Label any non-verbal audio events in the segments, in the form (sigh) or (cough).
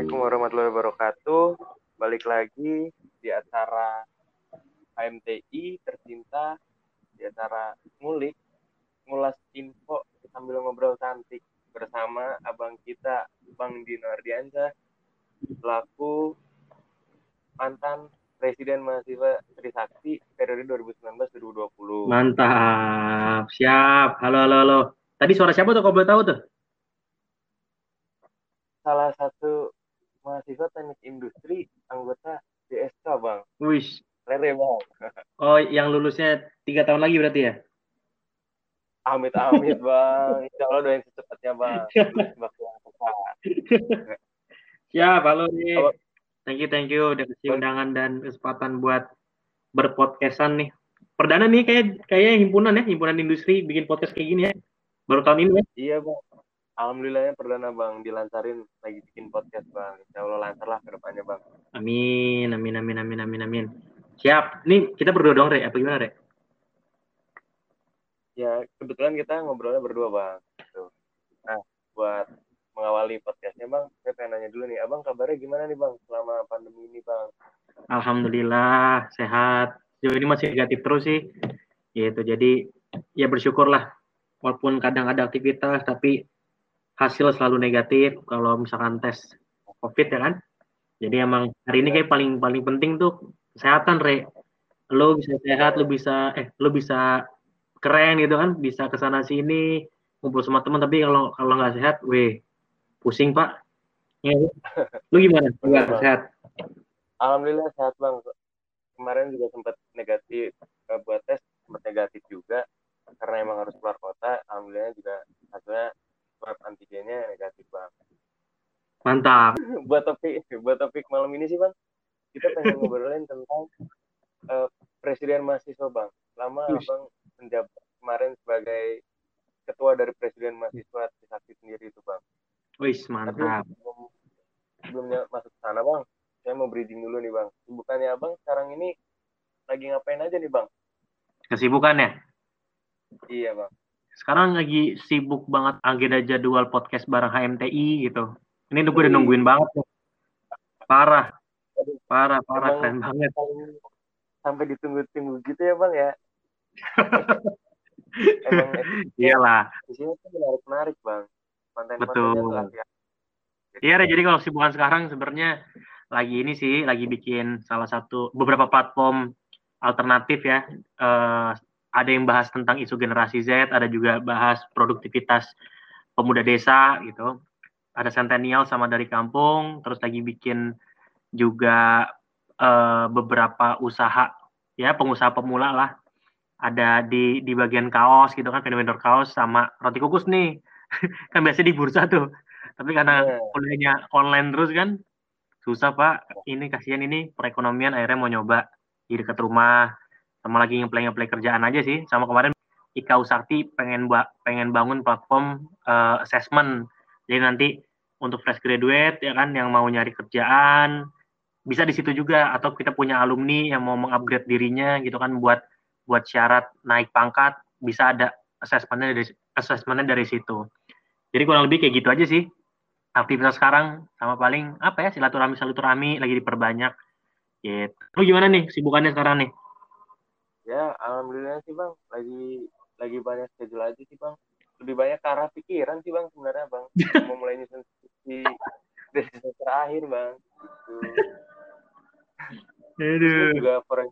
Assalamualaikum warahmatullahi wabarakatuh. Balik lagi di acara HMTI tercinta di acara ngulik ngulas info sambil ngobrol cantik bersama abang kita Bang Dino Ardiansyah selaku mantan Presiden Mahasiswa Trisakti periode 2019-2020. Mantap, siap. Halo, halo, halo. Tadi suara siapa tuh kalau boleh tahu tuh? Salah satu mahasiswa teknik industri anggota DSK bang. Wis. Lere bang. Oh, yang lulusnya tiga tahun lagi berarti ya? Amit amit bang. Insya Allah doain secepatnya bang. Siap, halo nih. Thank you, thank you udah kasih undangan dan kesempatan buat berpodcastan nih. Perdana nih kayak kayak himpunan ya, himpunan industri bikin podcast kayak gini ya. Baru tahun ini ya? Iya bang. Alhamdulillahnya perdana bang dilancarin lagi bikin podcast bang. Insya Allah lancar lah ke depannya bang. Amin, amin, amin, amin, amin, amin. Siap. Nih kita berdua dong, Re. Apa gimana, Re? Ya kebetulan kita ngobrolnya berdua bang. Gitu. Nah buat mengawali podcastnya bang, saya pengen nanya dulu nih, abang kabarnya gimana nih bang selama pandemi ini bang? Alhamdulillah sehat. Jauh ini masih negatif terus sih. Gitu. Jadi ya bersyukurlah. Walaupun kadang ada aktivitas, tapi hasil selalu negatif kalau misalkan tes COVID ya kan. Jadi emang hari ini kayak paling paling penting tuh kesehatan, Re. Lo bisa sehat, lo bisa eh lo bisa keren gitu kan, bisa ke sana sini ngumpul sama teman tapi kalau kalau nggak sehat, weh pusing pak. Ya. lu gimana? (laughs) Juga sehat? Alhamdulillah sehat bang. Kemarin juga sempat negatif buat tes sempat negatif juga karena emang harus keluar kota. Alhamdulillah juga hasilnya swab antigennya negatif bang mantap (laughs) buat topik buat topik malam ini sih bang kita pengen ngobrolin tentang uh, presiden mahasiswa bang lama Ush. bang menjabat kemarin sebagai ketua dari presiden mahasiswa Trisakti sendiri itu bang Wis mantap. Tapi belum, sebelumnya masuk ke sana bang, saya mau breeding dulu nih bang. Sibukannya abang sekarang ini lagi ngapain aja nih bang? Kesibukannya? Iya bang. Sekarang lagi sibuk banget agenda jadwal podcast bareng HMTI gitu. Ini gue udah nungguin banget. Parah. Parah, parah, keren banget. Sampai ditunggu-tunggu gitu ya bang ya. (laughs) Emang iyalah. Di sini tuh menarik-menarik bang Betul. Iya, jadi kalau sibukan sekarang sebenarnya lagi ini sih, lagi bikin salah satu beberapa platform alternatif ya. Uh, ada yang bahas tentang isu generasi Z, ada juga bahas produktivitas pemuda desa gitu. Ada Centennial sama dari kampung, terus lagi bikin juga uh, beberapa usaha ya pengusaha pemula lah. Ada di di bagian kaos gitu kan, vendor-vendor kaos sama roti kukus nih (laughs) kan biasa di bursa tuh tapi karena yeah. kuliahnya online terus kan susah pak ini kasihan ini perekonomian akhirnya mau nyoba di dekat rumah sama lagi ngeplay ngeplay kerjaan aja sih. Sama kemarin Ika Usakti pengen buat pengen bangun platform uh, assessment. Jadi nanti untuk fresh graduate ya kan yang mau nyari kerjaan bisa di situ juga. Atau kita punya alumni yang mau mengupgrade dirinya gitu kan buat buat syarat naik pangkat bisa ada assessmentnya dari assessmentnya dari situ. Jadi kurang lebih kayak gitu aja sih aktivitas sekarang. Sama paling apa ya silaturahmi silaturahmi lagi diperbanyak. Gitu. Lu gimana nih sibukannya sekarang nih ya alhamdulillah sih bang. Lagi lagi banyak schedule aja sih bang. Lebih banyak ke arah pikiran sih bang sebenarnya bang. (laughs) Mau mulai nyusun di dari terakhir bang. Gitu. Juga for,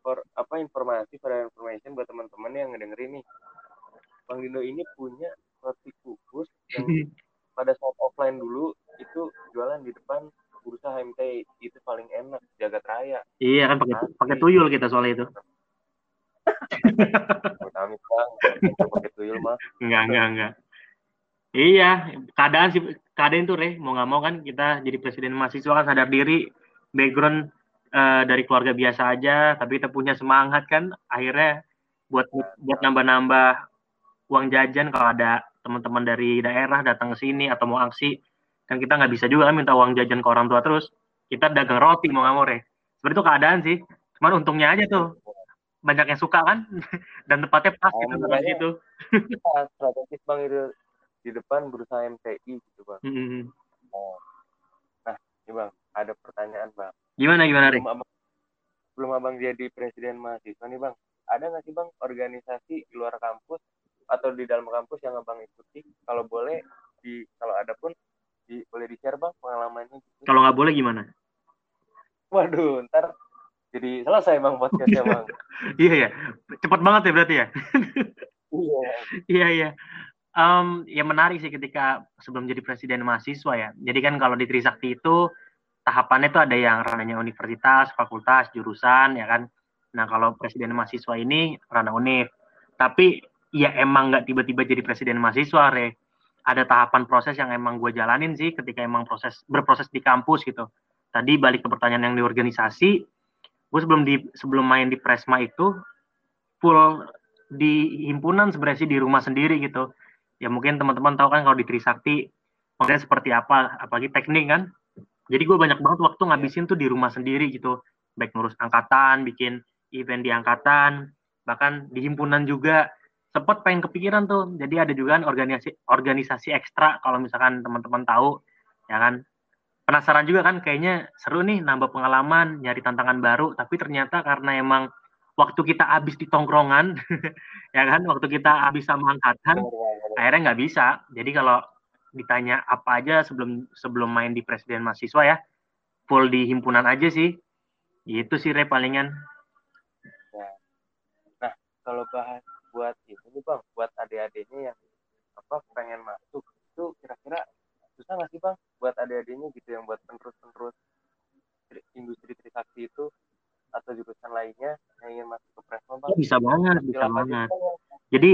for apa informasi for information buat teman-teman yang ngedengerin nih. Bang Dino ini punya roti kukus yang (laughs) pada saat offline dulu itu jualan di depan bursa HMT itu paling enak jagat raya. Iya kan pakai pakai tuyul kita soal itu Amit bang. Pakai tuyul mah. Enggak enggak enggak. Iya keadaan sih keadaan itu reh. Mau nggak mau kan kita jadi presiden mahasiswa kan sadar diri background uh, dari keluarga biasa aja tapi kita punya semangat kan akhirnya buat buat nambah-nambah uang jajan kalau ada teman-teman dari daerah datang ke sini atau mau aksi kan kita nggak bisa juga kan minta uang jajan ke orang tua terus. Kita dagang roti mau nggak mau re seperti itu keadaan sih. Cuman untungnya aja tuh banyak yang suka kan (laughs) dan tempatnya pas gitu di situ strategis bang itu di depan berusaha MTI gitu bang mm -hmm. oh. Nih bang, ada pertanyaan bang. Gimana gimana Rik? Belum abang, belum abang jadi presiden mahasiswa nih bang. Ada nggak sih bang organisasi di luar kampus atau di dalam kampus yang abang ikuti? Kalau boleh di kalau ada pun di, boleh di share bang pengalamannya. Gitu. Kalau nggak boleh gimana? Waduh, ntar jadi selesai bang podcastnya bang. (laughs) iya ya, cepat banget ya berarti ya. iya. (laughs) Iya iya. Um, ya menarik sih ketika sebelum jadi presiden mahasiswa ya. Jadi kan kalau di Trisakti itu tahapannya itu ada yang ranahnya universitas, fakultas, jurusan ya kan. Nah kalau presiden mahasiswa ini ranah univ. Tapi ya emang nggak tiba-tiba jadi presiden mahasiswa, Re. Ada tahapan proses yang emang gue jalanin sih ketika emang proses berproses di kampus gitu. Tadi balik ke pertanyaan yang di organisasi, gue sebelum di sebelum main di Presma itu full di himpunan sebenarnya sih di rumah sendiri gitu. Ya mungkin teman-teman tahu kan kalau di Trisakti makanya seperti apa apalagi teknik kan. Jadi gue banyak banget waktu ngabisin tuh di rumah sendiri gitu. Baik ngurus angkatan bikin event di angkatan bahkan di himpunan juga. Sempat pengen kepikiran tuh. Jadi ada juga kan organisasi organisasi ekstra kalau misalkan teman-teman tahu ya kan penasaran juga kan kayaknya seru nih nambah pengalaman nyari tantangan baru tapi ternyata karena emang waktu kita habis di tongkrongan (laughs) ya kan waktu kita habis sama angkatan akhirnya nggak bisa. Jadi kalau ditanya apa aja sebelum sebelum main di presiden mahasiswa ya full di himpunan aja sih. Itu sih re palingan. Nah, nah kalau bahas buat itu bang buat adik-adiknya yang apa pengen masuk itu kira-kira susah nggak sih bang buat adik-adiknya gitu yang buat penerus-penerus industri trisakti itu atau jurusan lainnya yang ingin masuk ke Presma bang? Ya, bisa banget, bisa banget. Jadi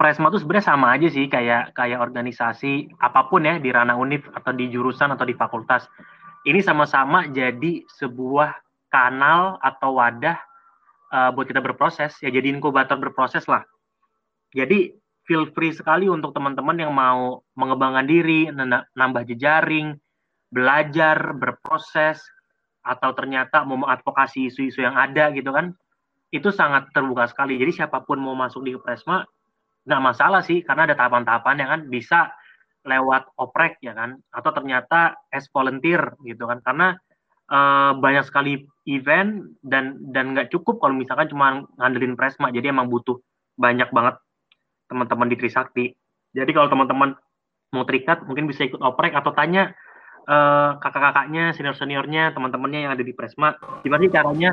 Presma itu sebenarnya sama aja sih kayak kayak organisasi apa pun ya di ranah univ atau di jurusan atau di fakultas. Ini sama-sama jadi sebuah kanal atau wadah uh, buat kita berproses ya jadi inkubator berproses lah. Jadi feel free sekali untuk teman-teman yang mau mengembangkan diri, nambah jejaring, belajar, berproses, atau ternyata mau mengadvokasi isu-isu yang ada gitu kan itu sangat terbuka sekali. Jadi siapa pun mau masuk di Presma nggak masalah sih karena ada tahapan-tahapan yang kan bisa lewat oprek ya kan atau ternyata as volunteer gitu kan. Karena uh, banyak sekali event dan dan nggak cukup kalau misalkan cuma ngandelin Presma jadi emang butuh banyak banget teman-teman di Trisakti jadi kalau teman-teman mau terikat mungkin bisa ikut oprek atau tanya uh, kakak-kakaknya, senior-seniornya, teman-temannya yang ada di Presma, gimana sih caranya?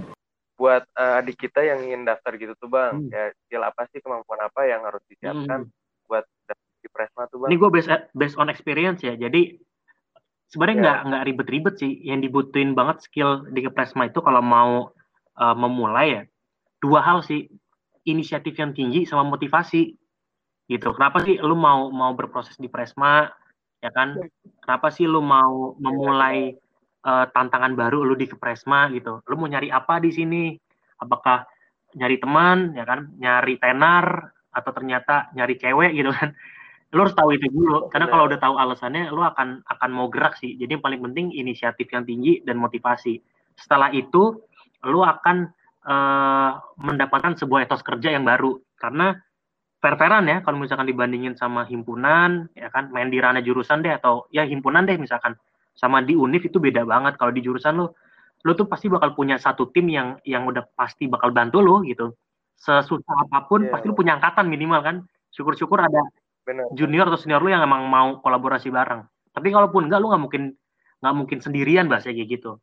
Buat uh, adik kita yang ingin daftar gitu tuh bang, hmm. ya skill apa sih, kemampuan apa yang harus disiapkan hmm. buat daftar di Presma tuh bang? Ini gue based, based on experience ya, jadi sebenarnya nggak yeah. nggak ribet-ribet sih, yang dibutuhin banget skill di Presma itu kalau mau uh, memulai ya, dua hal sih, inisiatif yang tinggi sama motivasi gitu. Kenapa sih lu mau mau berproses di Presma? ya kan? Kenapa sih lu mau memulai uh, tantangan baru lu di Kepresma gitu? Lu mau nyari apa di sini? Apakah nyari teman ya kan? Nyari tenar atau ternyata nyari cewek gitu kan? Lu harus tahu itu dulu. Karena kalau udah tahu alasannya lu akan akan mau gerak sih. Jadi yang paling penting inisiatif yang tinggi dan motivasi. Setelah itu lu akan uh, mendapatkan sebuah etos kerja yang baru. Karena fair-fairan ya kalau misalkan dibandingin sama himpunan ya kan main di ranah jurusan deh atau ya himpunan deh misalkan. Sama di univ itu beda banget. Kalau di jurusan lo lo tuh pasti bakal punya satu tim yang yang udah pasti bakal bantu lo gitu. Sesusah apa pun yeah. pasti lo punya angkatan minimal kan. Syukur-syukur ada Bener. junior atau senior lo yang emang mau kolaborasi bareng. Tapi kalaupun enggak lo nggak mungkin nggak mungkin sendirian bahasa kayak gitu.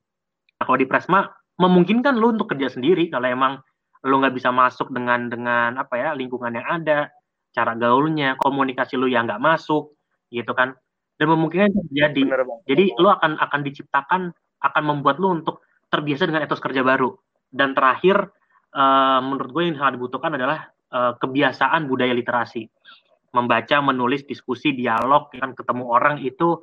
Nah, kalau di Presma memungkinkan lo untuk kerja sendiri kalau emang lu nggak bisa masuk dengan dengan apa ya lingkungan yang ada cara gaulnya komunikasi lu yang nggak masuk gitu kan. Dan memungkinkan terjadi. Bener, jadi lu akan akan diciptakan akan membuat lu untuk terbiasa dengan etos kerja baru. Dan terakhir uh, menurut gue yang sangat dibutuhkan adalah uh, kebiasaan budaya literasi. Membaca menulis diskusi dialog kan ketemu orang itu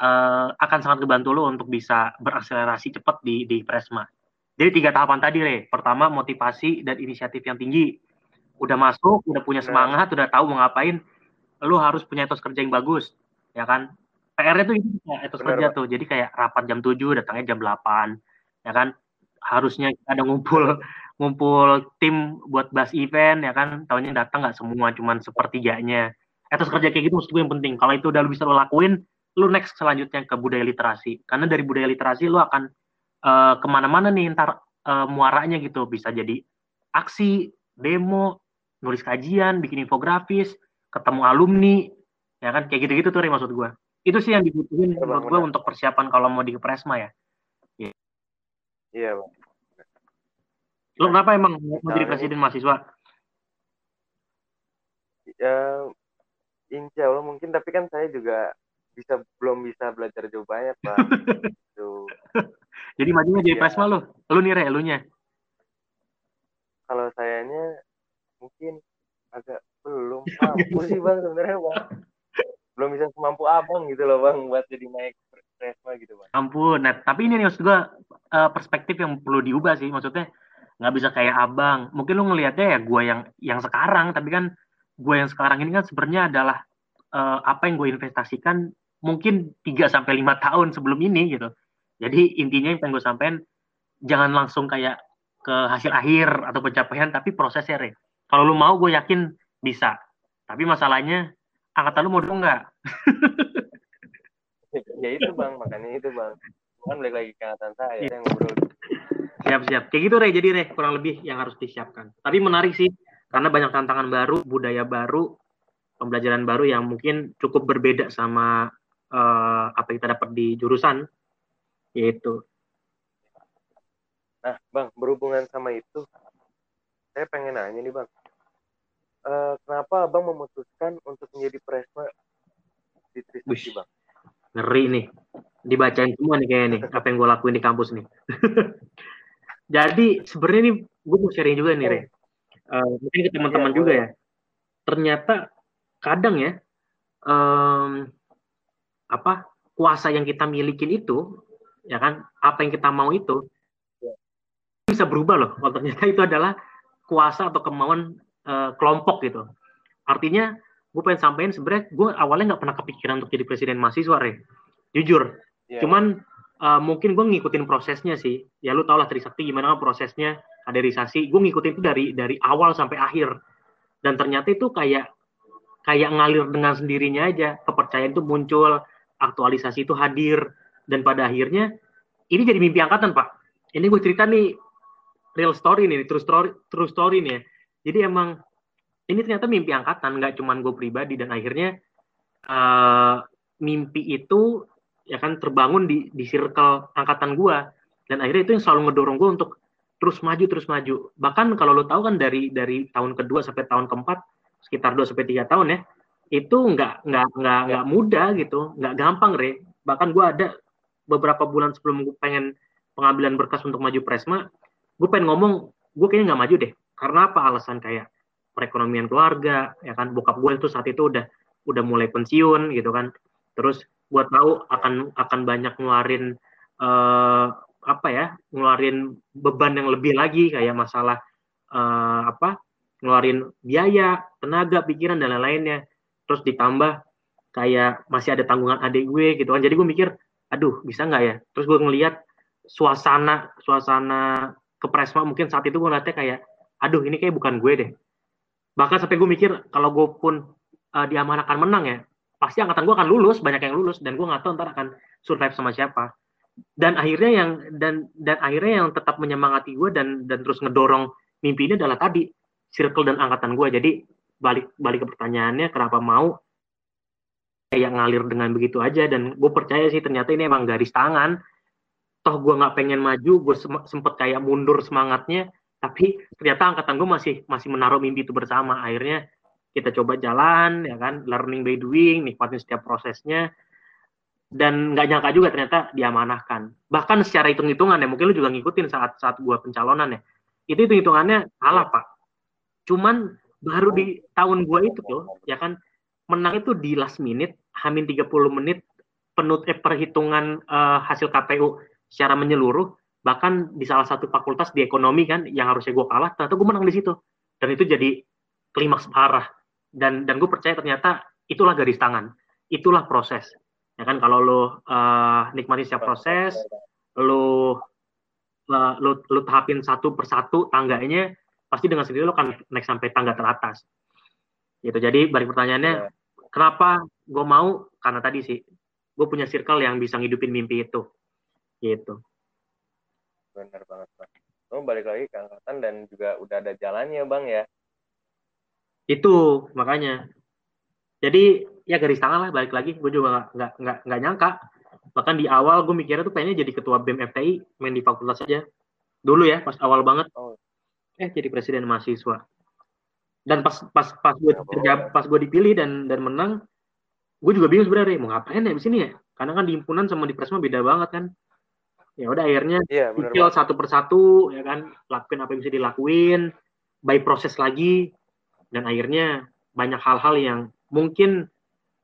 uh, akan sangat membantu lu untuk bisa berakselerasi cepat di di Presma jadi tiga tahapan tadi, Re. Pertama, motivasi dan inisiatif yang tinggi. Udah masuk, udah punya semangat, udah tahu mau ngapain, lu harus punya etos kerja yang bagus, ya kan? PR-nya tuh itu ya, etos Bener, kerja tuh. Jadi kayak rapat jam 7, datangnya jam 8, ya kan? Harusnya ada ngumpul (laughs) ngumpul tim buat bahas event, ya kan? Tahunya datang nggak semua, cuman sepertiganya. Etos kerja kayak gitu maksud gue yang penting. Kalau itu udah lu bisa lo lakuin, lu next selanjutnya ke budaya literasi karena dari budaya literasi lu akan uh, ke mana-mana nih ntar uh, muaranya gitu. Bisa jadi aksi demo nulis kajian bikin infografis ketemu alumni ya kan? Kayak gitu-gitu tuh maksud gue itu sih yang dibutuhin ya, menurut gue untuk persiapan kalau mau di Presma ya. Iya. Iya bang. Lo kenapa emang mau jadi presiden mahasiswa? Ya insya Allah mungkin tapi kan saya juga bisa belum bisa belajar jauh banyak pak (laughs) gitu. jadi majunya jadi ya. Presma lo lo nih re nya kalau sayanya mungkin agak belum mampu sih bang sebenarnya bang belum bisa semampu abang gitu loh bang buat jadi naik Presma gitu bang. Ampun, nah tapi ini nih maksud gue uh, perspektif yang perlu diubah sih maksudnya nggak bisa kayak abang. Mungkin lu ngelihatnya ya gue yang yang sekarang, tapi kan gue yang sekarang ini kan sebenarnya adalah uh, apa yang gue investasikan mungkin 3 sampai lima tahun sebelum ini gitu. Jadi intinya yang pengen gue sampaikan jangan langsung kayak ke hasil akhir atau pencapaian tapi prosesnya re. Kalau lu mau gue yakin bisa. Tapi masalahnya angkatan lu mau dong nggak? (laughs) ya itu bang, makanya itu bang. Kan balik lagi ke angkatan saya yang ngobrol. Siap-siap. Kayak gitu Re, jadi Re, kurang lebih yang harus disiapkan. Tapi menarik sih, karena banyak tantangan baru, budaya baru, pembelajaran baru yang mungkin cukup berbeda sama uh, apa yang kita dapat di jurusan, yaitu. Nah, Bang, berhubungan sama itu, saya pengen nanya nih, Bang. Uh, kenapa Abang memutuskan untuk menjadi presma di Trisakti, Bang? Ngeri nih. Dibacain semua nih kayaknya nih, apa yang gue lakuin di kampus nih. (laughs) Jadi sebenarnya nih gue mau sharing juga nih, Re. Uh, mungkin ke teman-teman ya, juga ya. Ternyata kadang ya um, apa kuasa yang kita milikin itu, ya kan, apa yang kita mau itu ya. bisa berubah loh. Kalau ternyata itu adalah kuasa atau kemauan uh, kelompok gitu. Artinya gue pengen sampaikan sebenarnya gue awalnya nggak pernah kepikiran untuk jadi presiden mahasiswa, Re. Jujur. Yeah. Cuman uh, mungkin gue ngikutin prosesnya sih. Ya lu tau lah Trisakti gimana prosesnya kaderisasi. Gue ngikutin itu dari dari awal sampai akhir. Dan ternyata itu kayak kayak ngalir dengan sendirinya aja. Kepercayaan itu muncul, aktualisasi itu hadir, dan pada akhirnya ini jadi mimpi angkatan pak. Ini gue cerita nih real story nih, true story, true story nih. Ya. Jadi emang ini ternyata mimpi angkatan, nggak cuman gue pribadi dan akhirnya uh, mimpi itu ya kan terbangun di di circle angkatan gua dan akhirnya itu yang selalu ngedorong gua untuk terus maju terus maju bahkan kalau lo tahu kan dari dari tahun kedua sampai tahun keempat sekitar dua sampai tiga tahun ya itu nggak nggak nggak ya. nggak mudah gitu. Nggak gampang re. Bahkan gua ada beberapa bulan sebelum gue pengen pengambilan berkas untuk maju presma gue pengen ngomong gue kayaknya nggak maju deh. Karena apa? Alasan kayak perekonomian keluarga ya kan? Bokap gue itu saat itu udah udah mulai pensiun gitu kan. Terus buat tahu akan akan banyak ngeluarin uh, apa ya? Ngeluarin beban yang lebih lagi kayak masalah uh, apa? Ngeluarin biaya tenaga pikiran dan lain-lainnya terus ditambah kayak masih ada tanggungan adik gue gitu kan. Jadi gue mikir aduh bisa nggak ya? Terus gue ngelihat suasana suasana ke Presma mungkin saat itu gue ngeliatnya kayak aduh ini kayak bukan gue deh. Bahkan sampai gue mikir kalau gue pun uh, diamanahkan menang ya pasti angkatan gue akan lulus banyak yang lulus dan gue nggak tahu ntar akan survive sama siapa. Dan akhirnya yang dan dan akhirnya yang tetap menyemangati gue dan dan terus ngedorong mimpi ini adalah tadi circle dan angkatan gue. Jadi balik balik ke pertanyaannya kenapa mau kayak ngalir dengan begitu aja? Dan gue percaya sih ternyata ini emang garis tangan. Toh gue nggak pengen maju gue sempet kayak mundur semangatnya. Tapi ternyata angkatan gue masih masih menaruh mimpi itu bersama. Akhirnya kita coba jalan ya kan? Learning by doing nikmatin setiap prosesnya. Dan nggak nyangka juga ternyata diamanahkan. Bahkan secara hitung hitungan ya mungkin lu juga ngikutin saat saat gua pencalonan ya. Itu hitung hitungannya salah pak. Cuman baru di tahun gua itu tuh ya kan? Menang itu di last minute hamin 30 menit penut eh, perhitungan uh, hasil KPU secara menyeluruh bahkan di salah satu fakultas di ekonomi kan yang harusnya gue kalah ternyata gue menang di situ. Dan itu jadi klimaks parah. Dan dan gue percaya ternyata itulah garis tangan. Itulah proses. Ya kan kalau lo uh, nikmati setiap proses lo uh, lo lo tahapin satu persatu tangganya pasti dengan sendiri lo akan naik sampai tangga teratas. Gitu. Jadi balik pertanyaannya yeah. kenapa gue mau? Karena tadi sih gue punya circle yang bisa ngidupin mimpi itu. Gitu. Benar banget bang. Lo balik lagi ke angkatan dan juga udah ada jalannya bang ya? Itu makanya. Jadi ya garis tangan lah balik lagi. Gue juga nggak nggak nggak nyangka. Bahkan di awal gue mikirnya tuh pengennya jadi ketua BEM FTI main di fakultas saja dulu ya pas awal banget. Oh. Eh jadi presiden mahasiswa. Dan pas pas pas gue ya, pas gue dipilih dan dan menang gue juga bingung sebenarnya mau ngapain ya di sini ya? Karena kan di himpunan sama di presma beda banget kan. Ya udah akhirnya yeah, iya, satu persatu ya kan lakuin apa yang bisa dilakuin by proses lagi. Dan akhirnya banyak hal-hal yang mungkin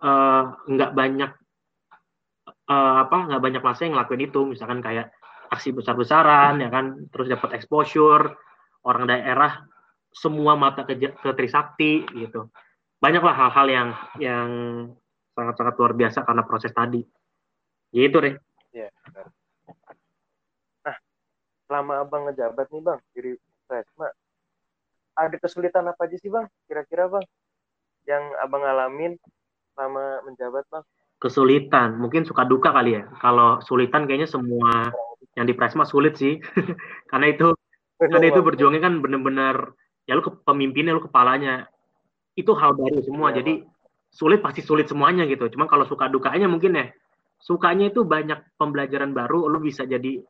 uh, nggak banyak uh, apa nggak banyak masa yang ngelakuin itu. Misalkan kayak aksi besar-besaran ya kan terus dapat exposure orang daerah semua mata ke, ke Trisakti gitu banyaklah hal-hal yang yang sangat-sangat luar biasa karena proses tadi. Gitu deh. Iya. Nah, selama abang ngejabat nih bang, jadi Presma, ada kesulitan apa aja sih bang? Kira-kira bang, yang abang alamin selama menjabat bang? Kesulitan, mungkin suka duka kali ya. Kalau sulitan kayaknya semua yang di Presma sulit sih, (laughs) karena itu karena itu berjuangnya kan bener-bener ya lu ke pemimpinnya lu kepalanya itu hal baru semua ya, jadi sulit pasti sulit semuanya gitu. Cuma kalau suka dukanya mungkin ya sukanya itu banyak pembelajaran baru, lu bisa jadi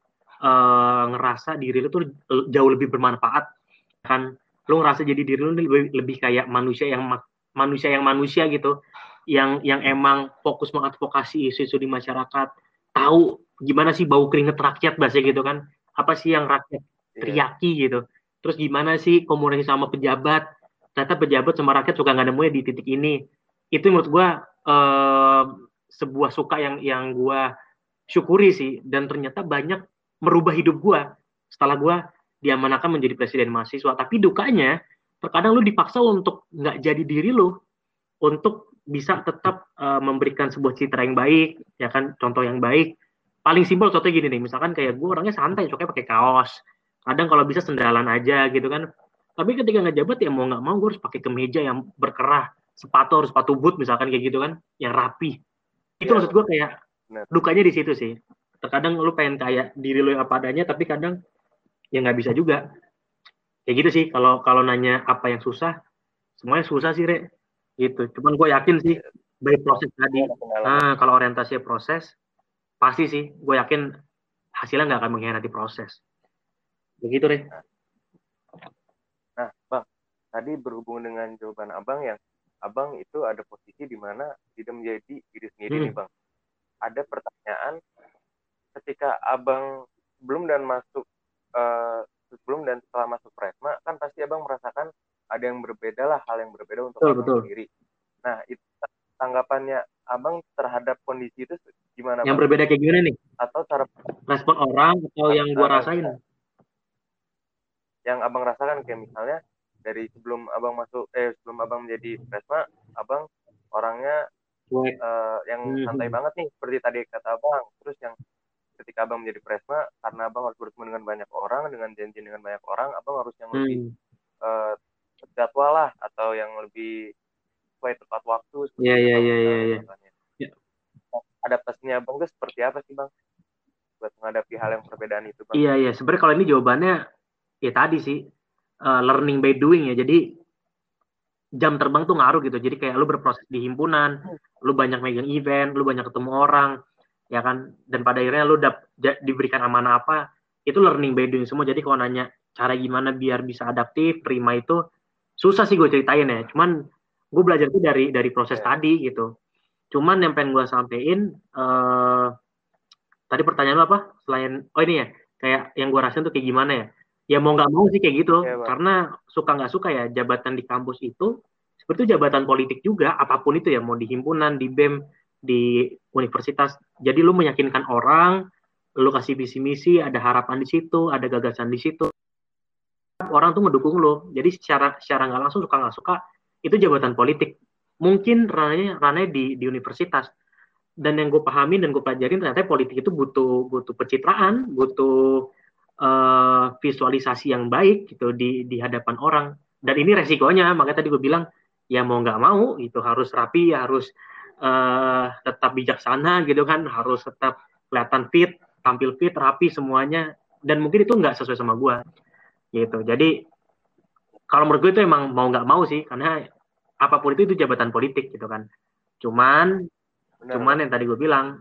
uh, ngerasa diri lu tuh jauh lebih bermanfaat kan. Lu ngerasa jadi diri lu lebih, lebih kayak manusia yang manusia yang manusia gitu, yang yang emang fokus mengadvokasi isu-isu di masyarakat, tahu gimana sih bau keringet rakyat bahasa gitu kan, apa sih yang rakyat. Teriaki yeah. gitu, terus gimana sih komunikasi sama pejabat, ternyata pejabat sama rakyat suka nggak nemunya di titik ini, itu menurut gue uh, sebuah suka yang yang gue syukuri sih. Dan ternyata banyak merubah hidup gue setelah gue diamanahkan menjadi presiden mahasiswa. Tapi dukanya terkadang lu dipaksa untuk nggak jadi diri lu. Untuk bisa tetap uh, memberikan sebuah citra yang baik ya kan? Contoh yang baik. Paling simpel contohnya gini nih. Misalkan kayak gue orangnya santai coknya pakai kaos kadang kalau bisa sendalan aja gitu kan. Tapi ketika ngejabat ya mau nggak mau gue harus pakai kemeja yang berkerah. Sepatu harus sepatu boot misalkan kayak gitu kan yang rapi. Itu ya, maksud gue kayak bener. dukanya di situ sih. Terkadang lu pengen kayak diri lu apa adanya tapi kadang ya nggak bisa juga. Kayak gitu sih kalau kalau nanya apa yang susah semuanya susah sih re. Gitu. Cuman gue yakin sih baik proses tadi. Nah, kalau orientasi proses pasti sih. Gue yakin hasilnya nggak akan mengkhianati proses begitu re nah bang tadi berhubung dengan jawaban abang yang abang itu ada posisi di mana tidak menjadi diri sendiri hmm. nih bang ada pertanyaan ketika abang sebelum dan masuk uh, sebelum dan setelah masuk Presma kan pasti abang merasakan ada yang berbeda lah hal yang berbeda untuk betul, abang betul. sendiri nah itu tanggapannya abang terhadap kondisi itu gimana yang bang? berbeda kayak gimana nih atau cara respon orang atau yang gua rasain yang abang rasakan kayak misalnya dari sebelum abang masuk eh sebelum abang menjadi presma abang orangnya uh, yang hmm. santai banget nih seperti tadi kata abang. Terus yang ketika abang menjadi presma karena abang harus bertemu dengan banyak orang dengan janji dengan banyak orang abang harus yang lebih hmm. uh, jadwal lah atau yang lebih sesuai tepat waktu iya iya iya iya iya. adaptasinya abang itu seperti apa sih bang? Buat menghadapi hal yang perbedaan itu bang? Iya iya. Sebenarnya kalau ini jawabannya ya tadi sih uh, learning by doing ya. Jadi jam terbang tuh ngaruh gitu. Jadi kayak lu berproses di himpunan, lu banyak megang event, lu banyak ketemu orang, ya kan. Dan pada akhirnya lu dap, diberikan amanah apa, itu learning by doing semua. Jadi kalau nanya cara gimana biar bisa adaptif, terima itu susah sih gue ceritain ya. Cuman gue belajar itu dari dari proses yeah. tadi gitu. Cuman yang pengen gue sampein, uh, tadi pertanyaan lu apa? Selain, oh ini ya, kayak yang gue rasain tuh kayak gimana ya? Ya mau nggak mau sih kayak gitu. Ya, karena suka nggak suka ya jabatan di kampus itu seperti jabatan politik juga apa pun itu ya mau di himpunan di bem di universitas. Jadi lu meyakinkan orang lu kasih visi misi ada harapan di situ ada gagasan di situ. Orang tuh ngedukung lu. Jadi secara secara nggak langsung suka nggak suka itu jabatan politik. Mungkin rananya rananya di di universitas. Dan yang gue pahami dan gue pelajarin ternyata politik itu butuh butuh pencitraan butuh uh, visualisasi yang baik gitu di di hadapan orang. Dan ini resikonya makanya tadi gue bilang ya mau nggak mau itu harus rapi harus uh, tetap bijaksana gitu kan harus tetap kelihatan fit tampil fit rapi semuanya. Dan mungkin itu nggak sesuai sama gue gitu. Jadi kalau menurut gue itu emang mau nggak mau sih karena apa pun itu itu jabatan politik gitu kan. Cuman Benar. cuman yang tadi gue bilang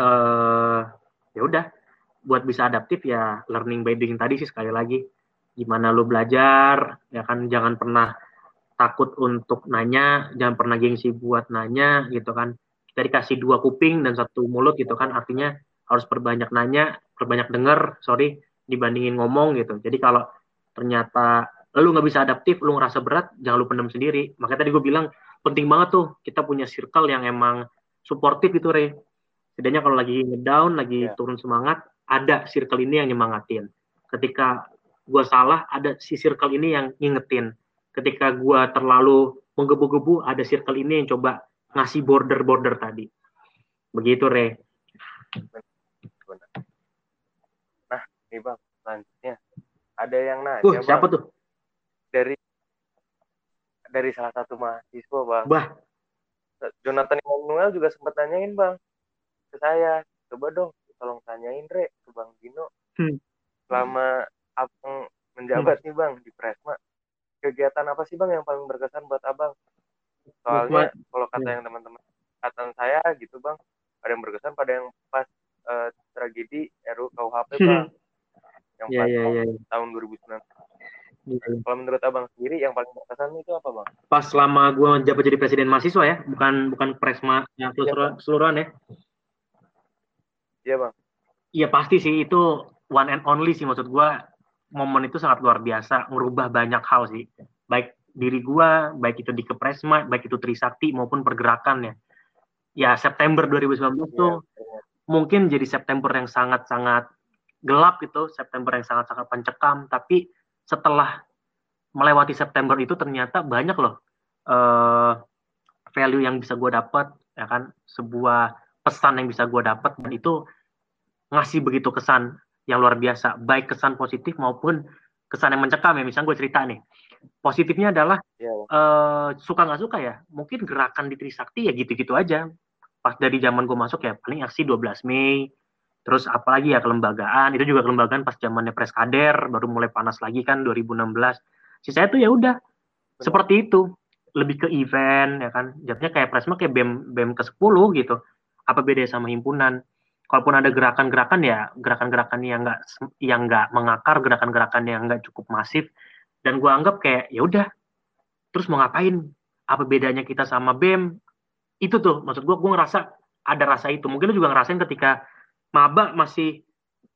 uh, ya udah buat bisa adaptif ya learning by doing tadi sih sekali lagi. Gimana lu belajar ya kan jangan pernah takut untuk nanya jangan pernah gengsi buat nanya gitu kan. Kita dikasih dua kuping dan satu mulut gitu kan artinya harus perbanyak nanya perbanyak denger sorry dibandingin ngomong gitu. Jadi kalau ternyata lu nggak bisa adaptif lu ngerasa berat jangan lu pendam sendiri. Makanya tadi gue bilang penting banget tuh kita punya circle yang emang suportif gitu re setidaknya kalau lagi ngedown lagi yeah. turun semangat ada circle ini yang nyemangatin. Ketika gue salah, ada si circle ini yang ngingetin. Ketika gue terlalu menggebu-gebu, ada circle ini yang coba ngasih border-border tadi. Begitu, Re. Nah, nih Bang, selanjutnya. Ada yang nanya, uh, siapa bang, tuh? Dari dari salah satu mahasiswa, Bang. Bah. Jonathan Immanuel juga sempat nanyain, Bang, ke saya. Coba dong, tolong tanyain Re ke Bang Dino hmm. selama abang menjabat hmm. nih Bang di Presma kegiatan apa sih Bang yang paling berkesan buat abang soalnya kalau kata hmm. yang teman-teman kata saya gitu Bang ada yang berkesan pada yang pas uh, tragedi RU KUHP hmm. Bang yang yeah, pas yeah, yeah. tahun 2019 Yeah. Kalau menurut abang sendiri yang paling berkesan itu apa bang? Pas selama gue menjabat jadi presiden mahasiswa ya, bukan bukan presma yang keseluruhan, ya, keseluruhan ya. Iya bang. Iya pasti sih. Itu one and only sih maksud gue momen itu sangat luar biasa merubah banyak hal sih. Baik diri gue baik itu di Kepresma baik itu Trisakti maupun pergerakan ya ya September 2019 yeah, tuh yeah. mungkin jadi September yang sangat-sangat gelap gitu September yang sangat-sangat pencekam. Tapi setelah melewati September itu ternyata banyak loh uh, value yang bisa gue dapat ya kan? Sebuah pesan yang bisa gue dapat dan itu ngasih begitu kesan yang luar biasa. Baik kesan positif maupun kesan yang mencekam ya misalnya gue cerita nih. Positifnya adalah yeah. Iya, uh, suka nggak suka ya? Mungkin gerakan di Trisakti ya gitu-gitu aja. Pas dari zaman gue masuk ya paling aksi 12 Mei. Terus apalagi ya kelembagaan. Itu juga kelembagaan pas zamannya Preskader baru mulai panas lagi kan 2016 sisanya tuh ya udah seperti itu. Lebih ke event ya kan. Jadinya kayak Presma kayak BEM BEM ke 10 gitu apa beda sama himpunan? Kalaupun ada gerakan-gerakan ya gerakan-gerakan yang nggak yang nggak mengakar gerakan-gerakan yang nggak cukup masif dan gue anggap kayak ya udah terus mau ngapain? Apa bedanya kita sama bem? Itu tuh maksud gue gue ngerasa ada rasa itu. Mungkin lu juga ngerasain ketika maba masih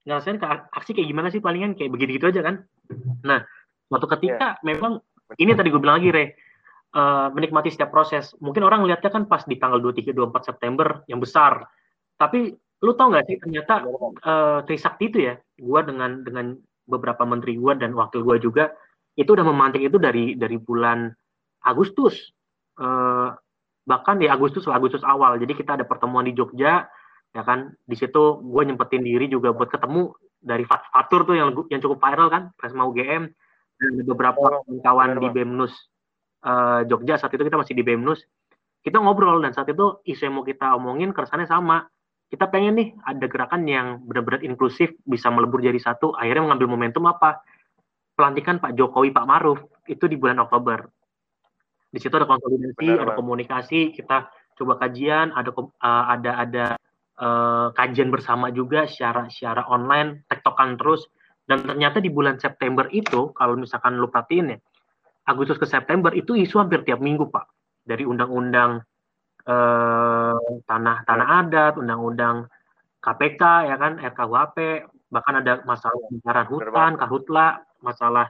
ngerasain ke aksi kayak gimana sih palingan kayak begitu gitu aja kan? Nah suatu ketika yeah. memang ini tadi gue bilang lagi re uh, menikmati setiap proses. Mungkin orang lihatnya kan pas di tanggal 23 24 September yang besar. Tapi lu tau gak sih ternyata uh, Trisakti itu ya, gua dengan dengan beberapa menteri gua dan wakil gua juga itu udah memantik itu dari dari bulan Agustus. Uh, bahkan di Agustus Agustus awal. Jadi kita ada pertemuan di Jogja ya kan. Di situ gue nyempetin diri juga buat ketemu dari Fatur tuh yang yang cukup viral kan, Presma UGM dan beberapa oh, kawan di BEMNUS uh, Jogja saat itu kita masih di BEMNUS. Kita ngobrol dan saat itu isu yang mau kita omongin keresannya sama. Kita pengen nih ada gerakan yang benar-benar inklusif bisa melebur jadi satu. Akhirnya mengambil momentum apa? Pelantikan Pak Jokowi Pak Maruf. Itu di bulan Oktober. Di situ ada konsolidasi Benar, ada komunikasi kita coba kajian ada uh, ada ada uh, kajian bersama juga secara secara online tektokan terus. Dan ternyata di bulan September itu kalau misalkan lu perhatiin ya Agustus ke September itu isu hampir tiap minggu pak. Dari undang-undang eh, tanah tanah adat, undang-undang KPK ya kan, RKUHP, bahkan ada masalah kebakaran hutan, karhutla, masalah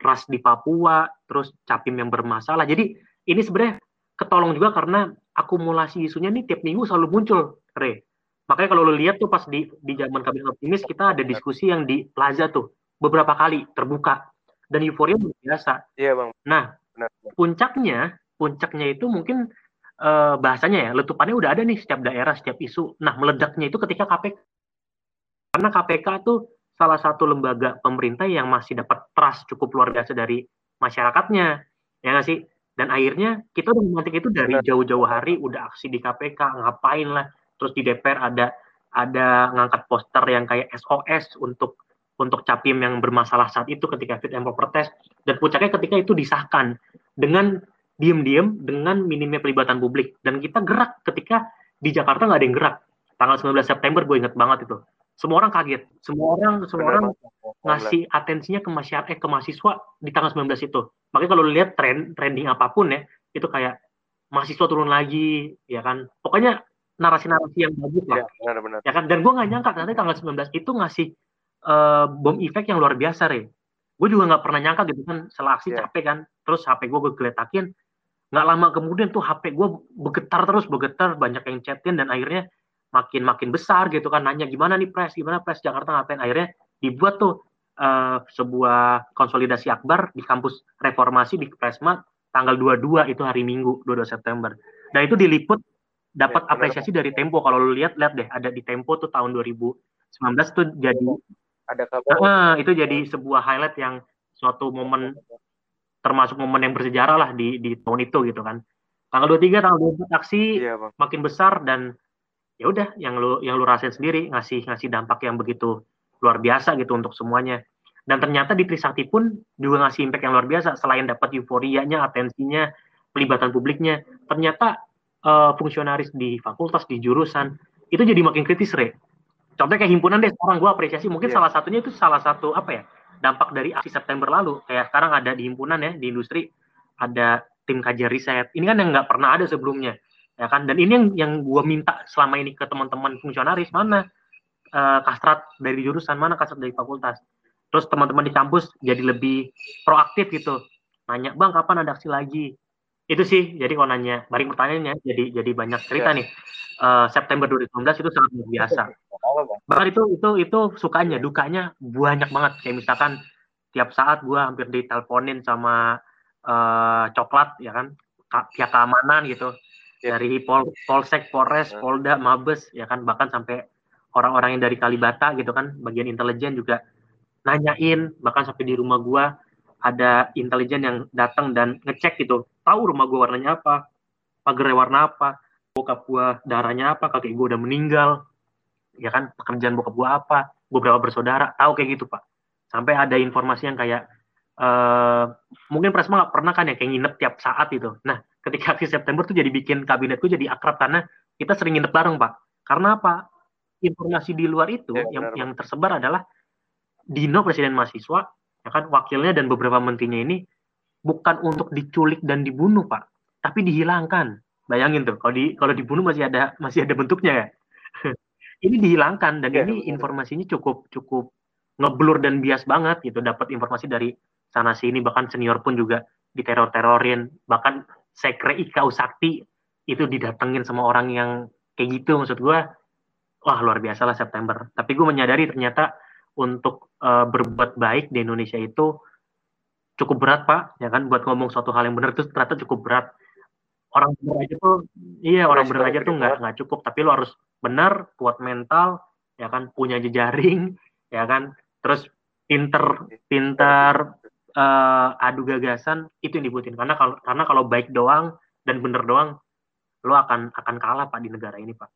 ras di Papua, terus capim yang bermasalah. Jadi ini sebenarnya ketolong juga karena akumulasi isunya nih tiap minggu selalu muncul, Re. Makanya kalau lo lihat tuh pas di di zaman kabinet optimis kita ada diskusi yang di Plaza tuh beberapa kali terbuka dan euforia luar biasa. Iya bang. Nah Benar. puncaknya puncaknya itu mungkin uh, bahasanya ya letupannya udah ada nih setiap daerah setiap isu. Nah meledaknya itu ketika KPK karena KPK tuh salah satu lembaga pemerintah yang masih dapat trust cukup luar biasa dari masyarakatnya ya nggak sih dan akhirnya kita udah memantik itu dari jauh-jauh hari udah aksi di KPK ngapain lah terus di DPR ada ada ngangkat poster yang kayak SOS untuk untuk capim yang bermasalah saat itu ketika fit and proper test. Dan puncaknya ketika itu disahkan dengan diem-diem dengan minimnya pelibatan publik. Dan kita gerak ketika di Jakarta nggak ada yang gerak. Tanggal 19 September gue inget banget itu. Semua orang kaget. Semua orang semua orang ngasih atensinya ke masyarakat eh, ke mahasiswa di tanggal 19 itu. Makanya kalau lihat tren trending apa pun ya itu kayak mahasiswa turun lagi ya kan? Pokoknya narasi-narasi yang bagus lah. Ya, benar, benar. ya kan? Dan gue nggak nyangka nanti tanggal 19 itu ngasih uh, bom efek yang luar biasa re. Gue juga nggak pernah nyangka gitu kan setelah aksi ya. capek kan. Terus HP gue gue geletakin nggak lama kemudian tuh HP gue bergetar terus bergetar banyak yang chatin dan akhirnya makin makin besar gitu kan nanya gimana nih pres gimana pres Jakarta ngapain akhirnya dibuat tuh uh, sebuah konsolidasi akbar di kampus reformasi di Presma tanggal 22 itu hari Minggu 22 September dan itu diliput dapat ya, apresiasi dari Tempo. Kalau lu lihat lihat deh ada di Tempo tuh tahun 2019 tuh jadi ada kabar. Uh, itu jadi sebuah highlight yang suatu momen termasuk momen yang bersejarah lah di di tahun itu gitu kan. Tanggal 23 tanggal 24 aksi iya, makin besar dan ya udah yang lu yang lu rasain sendiri ngasih ngasih dampak yang begitu luar biasa gitu untuk semuanya. Dan ternyata di Trisakti pun juga ngasih impact yang luar biasa selain dapat euforianya, atensinya, pelibatan publiknya. Ternyata uh, fungsionaris di fakultas di jurusan itu jadi makin kritis re contohnya kayak himpunan deh sekarang gue apresiasi. Mungkin yeah. salah satunya itu salah satu apa ya dampak dari aksi September lalu. Kayak sekarang ada di himpunan ya di industri ada tim kajian riset. Ini kan yang nggak pernah ada sebelumnya ya kan? Dan ini yang yang gue minta selama ini ke teman-teman fungsionaris mana uh, kastrat dari jurusan mana kastrat dari fakultas. Terus teman-teman di kampus jadi lebih proaktif gitu. Nanya bang kapan ada aksi lagi itu sih jadi kalau nanya balik pertanyaannya jadi jadi banyak cerita ya. nih. Uh, September 2019 itu sangat luar biasa. Bahkan itu itu itu sukanya dukanya banyak banget. Kayak misalkan tiap saat gue hampir diteleponin sama uh, coklat ya kan? Pihak keamanan gitu. Ya. dari Pol Polsek Polres ya. Polda Mabes ya kan? Bahkan sampai orang-orang yang dari Kalibata gitu kan? Bagian intelijen juga nanyain. Bahkan sampai di rumah gue ada intelijen yang datang dan ngecek gitu tahu rumah gue warnanya apa pagarnya warna apa bokap gue darahnya apa kakek gue udah meninggal ya kan pekerjaan bokap gue apa gue berapa bersaudara tahu kayak gitu pak. Sampai ada informasi yang kayak uh, mungkin Presma nggak pernah kan ya kayak nginep tiap saat itu nah ketika akhir September tuh jadi bikin kabinetku jadi akrab karena kita sering nginep bareng pak. Karena apa? Informasi di luar itu ya, yang yang tersebar adalah Dino presiden mahasiswa ya kan wakilnya dan beberapa menterinya ini bukan untuk diculik dan dibunuh pak. Tapi dihilangkan. Bayangin tuh kalau di kalau dibunuh masih ada masih ada bentuknya ya. (laughs) Ini dihilangkan dan ya, ini informasinya cukup cukup ngeblur dan bias banget gitu. Dapat informasi dari sana sini bahkan senior pun juga diteror-terorin. Bahkan sekre Ika Usakti itu didatengin sama orang yang kayak gitu maksud gue wah luar biasa lah September. Tapi gue menyadari ternyata untuk uh, berbuat baik di Indonesia itu cukup berat pak ya kan buat ngomong suatu hal yang benar itu ternyata cukup berat. Orang benar aja tuh iya orang benar aja tuh nggak nggak cukup tapi lo harus benar kuat mental ya kan punya jejaring ya kan terus pinter pinter uh, adu gagasan itu yang dibutuhin karena kalau karena kalau baik doang dan bener doang lo akan akan kalah pak di negara ini pak.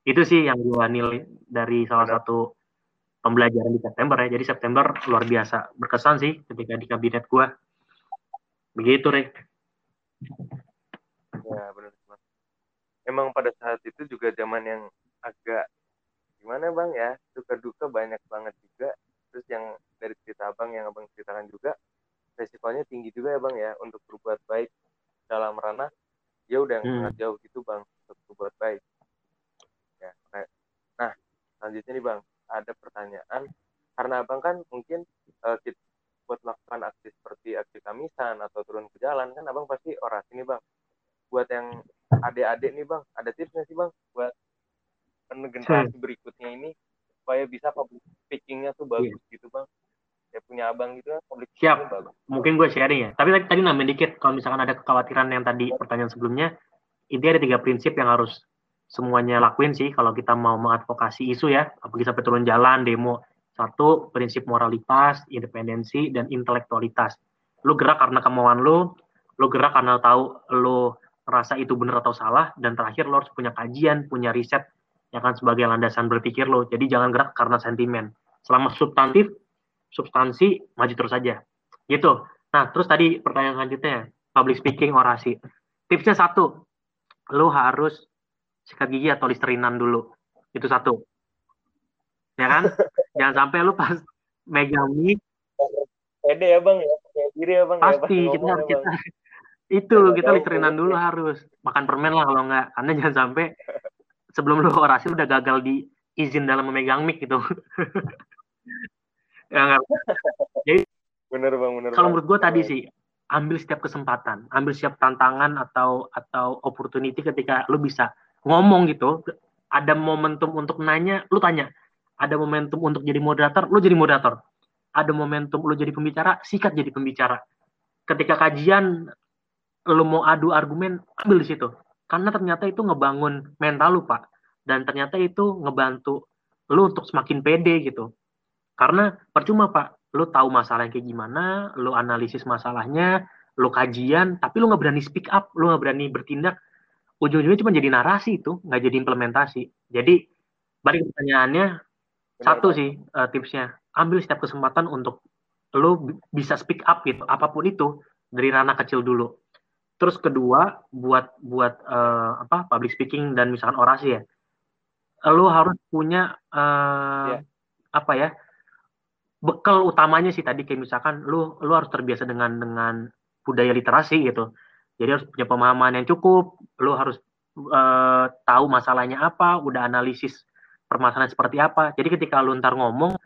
Itu sih yang gue nilai dari salah satu pembelajaran di September ya. Jadi September luar biasa berkesan sih ketika di kabinet gua. Begitu, Rek. Ya, benar. Emang pada saat itu juga zaman yang agak gimana bang ya suka duka banyak banget juga terus yang dari cerita abang yang abang ceritakan juga resikonya tinggi juga ya bang ya untuk berbuat baik dalam ranah ya udah hmm. sangat jauh gitu bang untuk berbuat baik ya nah selanjutnya nih bang ada pertanyaan. Karena abang kan mungkin uh, kita buat melakukan aksi seperti aksi kamisan atau turun ke jalan kan abang pasti orasi nih bang. Buat yang adik-adik nih bang ada tipsnya sih bang buat generasi berikutnya ini supaya bisa public speakingnya tuh bagus yeah. gitu bang? Ya punya abang gitu kan public siap. bagus. mungkin gue sharing ya. Tapi tadi, tadi nambahin dikit kalau misalkan ada kekhawatiran yang tadi pertanyaan sebelumnya ini ada tiga prinsip yang harus semuanya lakuin sih kalau kita mau mengadvokasi isu ya, apalagi sampai turun jalan, demo. Satu, prinsip moralitas, independensi, dan intelektualitas. Lu gerak karena kemauan lu, lo gerak karena tahu lo rasa itu benar atau salah dan terakhir lo harus punya kajian punya riset ya kan sebagai landasan berpikir lo jadi jangan gerak karena sentimen. Selama substantif substansi maju terus saja gitu. Nah terus tadi pertanyaan selanjutnya public speaking orasi. Tipsnya satu lo harus sikat gigi atau listerinan dulu. Itu satu. Ya kan? (laughs) Jangan sampai lu pas megang mic pede ya bang ya. Diri ya bang ya, pasti ya, kita harus kita (laughs) itu ya, kita literinan dulu ya. harus. Makan permen lah kalau enggak karena jangan sampai sebelum lu orasi udah gagal di izin dalam memegang mic gitu. (laughs) Ya enggak jadi bener bang bener kalau menurut gue tadi sih ambil setiap kesempatan. Ambil setiap tantangan atau atau opportunity ketika lu bisa ngomong gitu ada momentum untuk nanya lu tanya ada momentum untuk jadi moderator lu jadi moderator ada momentum lu jadi pembicara, sikat jadi pembicara. Ketika kajian lu mau adu argumen, ambil di situ. Karena ternyata itu ngebangun mental lu, Pak. Dan ternyata itu ngebantu lu untuk semakin pede gitu. Karena percuma, Pak. Lu tahu masalahnya kayak gimana, lu analisis masalahnya, lu kajian, tapi lu nggak berani speak up, lu nggak berani bertindak. Ujung-ujungnya cuma jadi narasi itu, nggak jadi implementasi. Jadi, balik pertanyaannya, satu sih uh, tipsnya. Ambil setiap kesempatan untuk lo bisa speak up gitu apa pun itu dari ranah kecil dulu. Terus kedua buat buat uh, apa public speaking dan misalkan orasi ya. Lo harus punya uh, yeah. apa ya bekal utamanya sih tadi kayak misalkan lo lo harus terbiasa dengan dengan budaya literasi gitu jadi harus punya pemahaman yang cukup lo harus uh, tahu masalahnya apa udah analisis permasalahan seperti apa jadi ketika lo ntar ngomong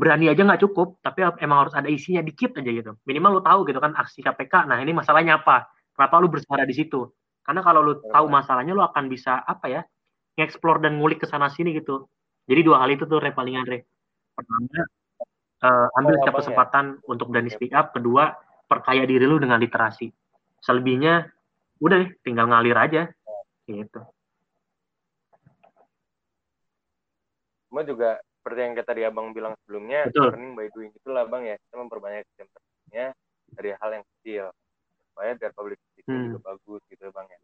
berani aja nggak cukup, tapi emang harus ada isinya dikit aja gitu. Minimal lu tahu gitu kan aksi KPK. Nah ini masalahnya apa? Kenapa lu bersuara di situ? Karena kalau lu tahu masalahnya, lu akan bisa apa ya? Ngeksplor dan ngulik ke sana sini gitu. Jadi dua hal itu tuh Re paling Andre. Pertama, uh, ambil setiap ya? kesempatan ya? untuk berani speak up. Kedua, perkaya diri lu dengan literasi. Selebihnya, udah deh, tinggal ngalir aja. Gitu. Cuma juga seperti yang tadi abang bilang sebelumnya Betul. learning by doing itulah bang ya kita memperbanyak kecenderungannya dari hal yang kecil supaya biar public speaking hmm. juga bagus gitu bang ya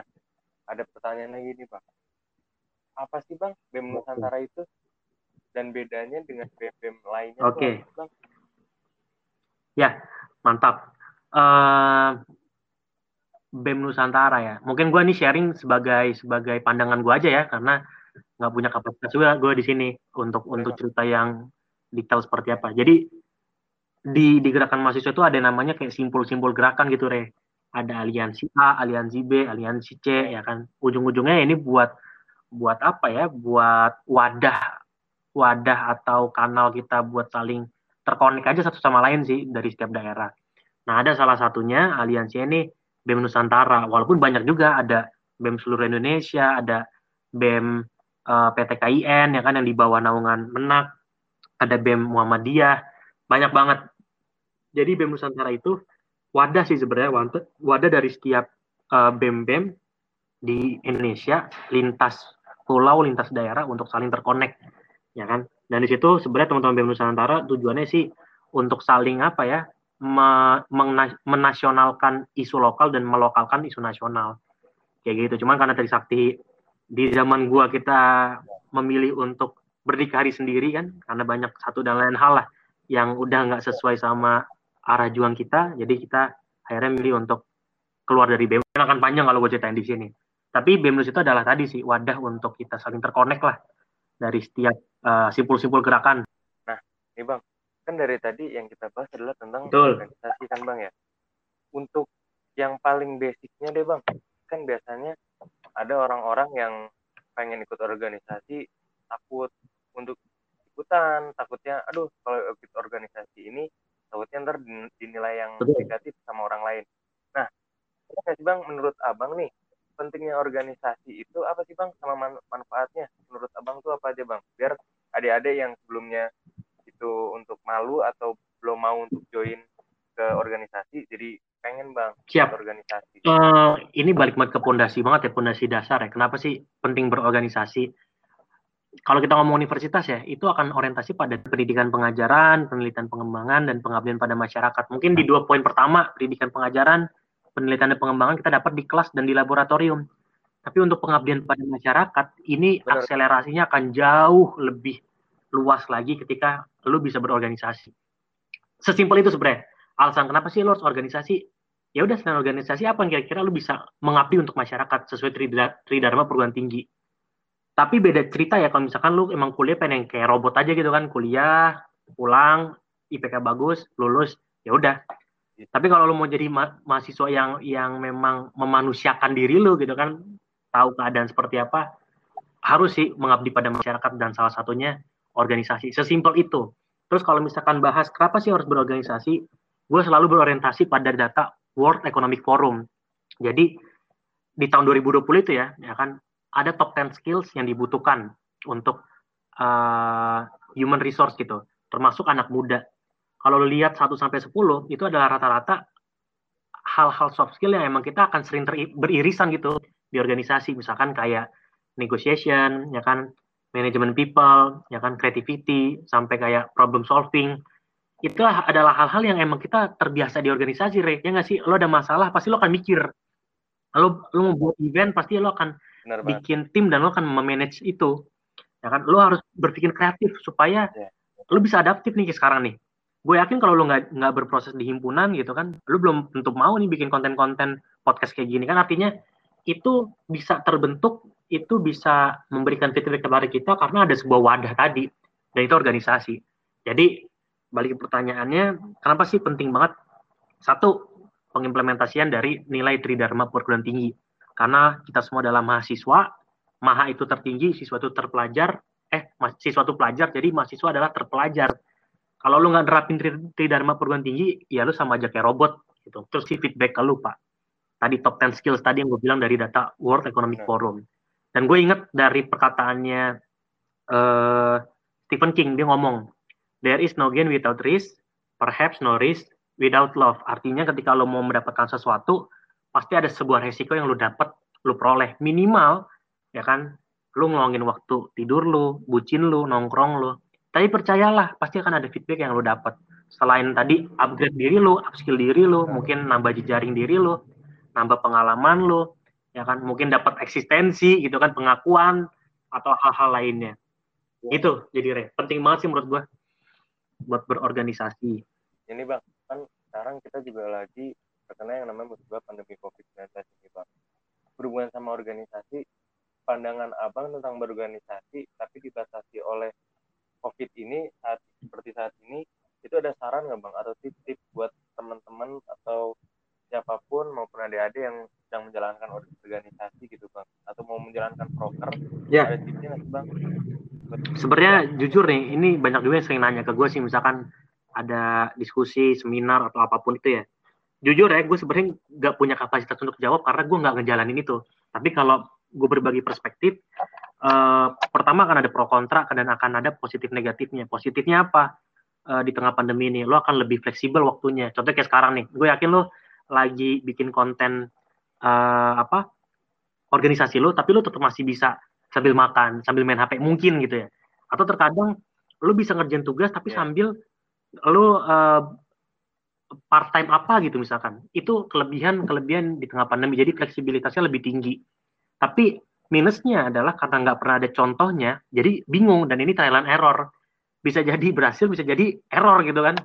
nah ada pertanyaan lagi nih bang apa sih bang bem nusantara itu dan bedanya dengan bem bem lainnya oke okay. bang ya mantap uh, bem nusantara ya mungkin gue nih sharing sebagai sebagai pandangan gue aja ya karena nggak punya kapasitas juga gue di sini untuk ya. untuk cerita yang detail seperti apa. Jadi di di gerakan mahasiswa itu ada namanya kayak simpul-simpul gerakan gitu re. Ada aliansi A, aliansi B, aliansi C ya kan. Ujung-ujungnya ini buat buat apa ya? Buat wadah wadah atau kanal kita buat saling terkonek aja satu sama lain sih dari setiap daerah. Nah, ada salah satunya aliansi ini BEM Nusantara. Walaupun banyak juga ada BEM seluruh Indonesia, ada BEM uh, eh, PT KIN ya kan yang di bawah naungan Menak, ada BEM Muhammadiyah, banyak banget. Jadi BEM Nusantara itu wadah sih sebenarnya wadah dari setiap uh, BEM-BEM di Indonesia lintas pulau, lintas daerah untuk saling terkonek, ya kan? Dan di situ sebenarnya teman-teman BEM Nusantara tujuannya sih untuk saling apa ya, menasionalkan isu lokal dan melokalkan isu nasional. Kayak gitu. Cuman karena Trisakti di zaman gua kita memilih untuk berdikari sendiri kan karena banyak satu dan lain hal lah yang udah nggak sesuai sama arah juang kita jadi kita akhirnya milih untuk keluar dari BEM akan panjang kalau gue ceritain di sini tapi BEMNUS itu adalah tadi sih wadah untuk kita saling terkonek lah dari setiap uh, simpul-simpul gerakan nah ini bang kan dari tadi yang kita bahas adalah tentang Betul. organisasi kan bang ya. Untuk yang paling basicnya deh bang kan biasanya ada orang-orang yang pengen ikut organisasi takut untuk ikutan takutnya aduh kalau ikut organisasi ini takutnya ntar dinilai yang negatif sama orang lain. Nah apa sih bang menurut abang nih pentingnya organisasi itu apa sih bang sama man manfaatnya? Menurut abang tuh apa aja bang? Biar adik-adik yang sebelumnya itu untuk malu atau belum mau untuk join ke organisasi jadi pengen bang siap organisasi uh, ini balik ke pondasi banget ya pondasi dasar ya kenapa sih penting berorganisasi kalau kita ngomong universitas ya, itu akan orientasi pada pendidikan pengajaran, penelitian pengembangan, dan pengabdian pada masyarakat. Mungkin di dua poin pertama, pendidikan pengajaran, penelitian dan pengembangan kita dapat di kelas dan di laboratorium. Tapi untuk pengabdian pada masyarakat, ini Benar. akselerasinya akan jauh lebih luas lagi ketika lu bisa berorganisasi. Sesimpel itu sebenarnya. Alasan kenapa sih lu harus organisasi? Ya udah selain organisasi apa yang kira-kira lu bisa mengabdi untuk masyarakat sesuai tridharma perguruan tinggi tapi beda cerita ya kalau misalkan lu emang kuliah pengen kayak robot aja gitu kan kuliah pulang IPK bagus lulus ya udah tapi kalau lu mau jadi ma mahasiswa yang yang memang memanusiakan diri lu gitu kan tahu keadaan seperti apa harus sih mengabdi pada masyarakat dan salah satunya organisasi sesimpel itu. Terus kalau misalkan bahas kenapa sih harus berorganisasi? Gue selalu berorientasi pada data World Economic Forum. Jadi di tahun 2020 itu ya ya kan ada top 10 skills yang dibutuhkan untuk uh, human resource gitu, termasuk anak muda. Kalau lihat 1 sampai 10 itu adalah rata-rata hal-hal soft skill yang emang kita akan sering beririsan gitu di organisasi, misalkan kayak negotiation, ya kan, management people, ya kan, creativity, sampai kayak problem solving. Itu adalah hal-hal yang emang kita terbiasa di organisasi, Re. Ya nggak sih? Lo ada masalah, pasti lo akan mikir. Lo, lo mau buat event, pasti lo akan Benar bikin tim dan lo akan memanage itu ya kan lo harus berpikir kreatif supaya yeah. lo bisa adaptif nih sekarang nih gue yakin kalau lo nggak nggak berproses di himpunan gitu kan lo belum tentu mau nih bikin konten-konten podcast kayak gini kan artinya itu bisa terbentuk itu bisa memberikan feedback kepada kita karena ada sebuah wadah tadi dan itu organisasi jadi balik ke pertanyaannya kenapa sih penting banget satu pengimplementasian dari nilai tridharma perguruan tinggi karena kita semua adalah mahasiswa, maha itu tertinggi, siswa itu terpelajar, eh siswa itu pelajar, jadi mahasiswa adalah terpelajar. Kalau lu nggak nerapin tridharma perguruan tinggi, ya lu sama aja kayak robot gitu. Terus si feedback ke lu, Pak. Tadi top 10 skills tadi yang gue bilang dari data World Economic Forum. Dan gue inget dari perkataannya uh, Stephen King, dia ngomong, there is no gain without risk, perhaps no risk without love. Artinya ketika lo mau mendapatkan sesuatu, pasti ada sebuah resiko yang lu dapat lu peroleh. Minimal ya kan lu ngeluangin waktu tidur lu bucin lu nongkrong lu tapi percayalah pasti akan ada feedback yang lu dapat selain tadi upgrade diri lu upskill diri lu mungkin nambah jejaring diri lu nambah pengalaman lu ya kan? Mungkin dapat eksistensi gitu kan pengakuan atau hal-hal lainnya. Ya. itu jadi re. Penting banget sih menurut gua buat berorganisasi. Ini bang kan sekarang kita juga lagi terkena yang namanya musibah pandemi COVID-19 ini Pak. Berhubungan sama organisasi, pandangan Abang tentang berorganisasi tapi dibatasi oleh COVID ini saat seperti saat ini itu ada saran nggak Bang? Atau tip-tip buat teman-teman atau siapa pun maupun adik-adik yang sedang menjalankan organisasi gitu Bang. Atau mau menjalankan proker ya. ada tipsnya nggak Bang? Sebenarnya jujur nih, ini banyak juga yang sering nanya ke gue sih misalkan ada diskusi, seminar atau apa pun itu ya. Jujur ya gue sebenarnya nggak punya kapasitas untuk jawab karena gue nggak ngejalanin itu. Tapi kalau gue berbagi perspektif uh, pertama akan ada pro kontra dan akan ada positif negatifnya. Positifnya apa? Uh, di tengah pandemi ini lo akan lebih fleksibel waktunya. Contoh kayak sekarang nih gue yakin lo lagi bikin konten uh, apa organisasi lo tapi lo tetap masih bisa sambil makan sambil main hp mungkin gitu ya. Atau terkadang lo bisa ngerjain tugas tapi yeah. sambil lo uh, part time apa gitu misalkan. Itu kelebihan kelebihan di tengah pandemi jadi fleksibilitasnya lebih tinggi. Tapi minusnya adalah karena nggak pernah ada contohnya jadi bingung dan ini trial and error. Bisa jadi berhasil bisa jadi error gitu kan.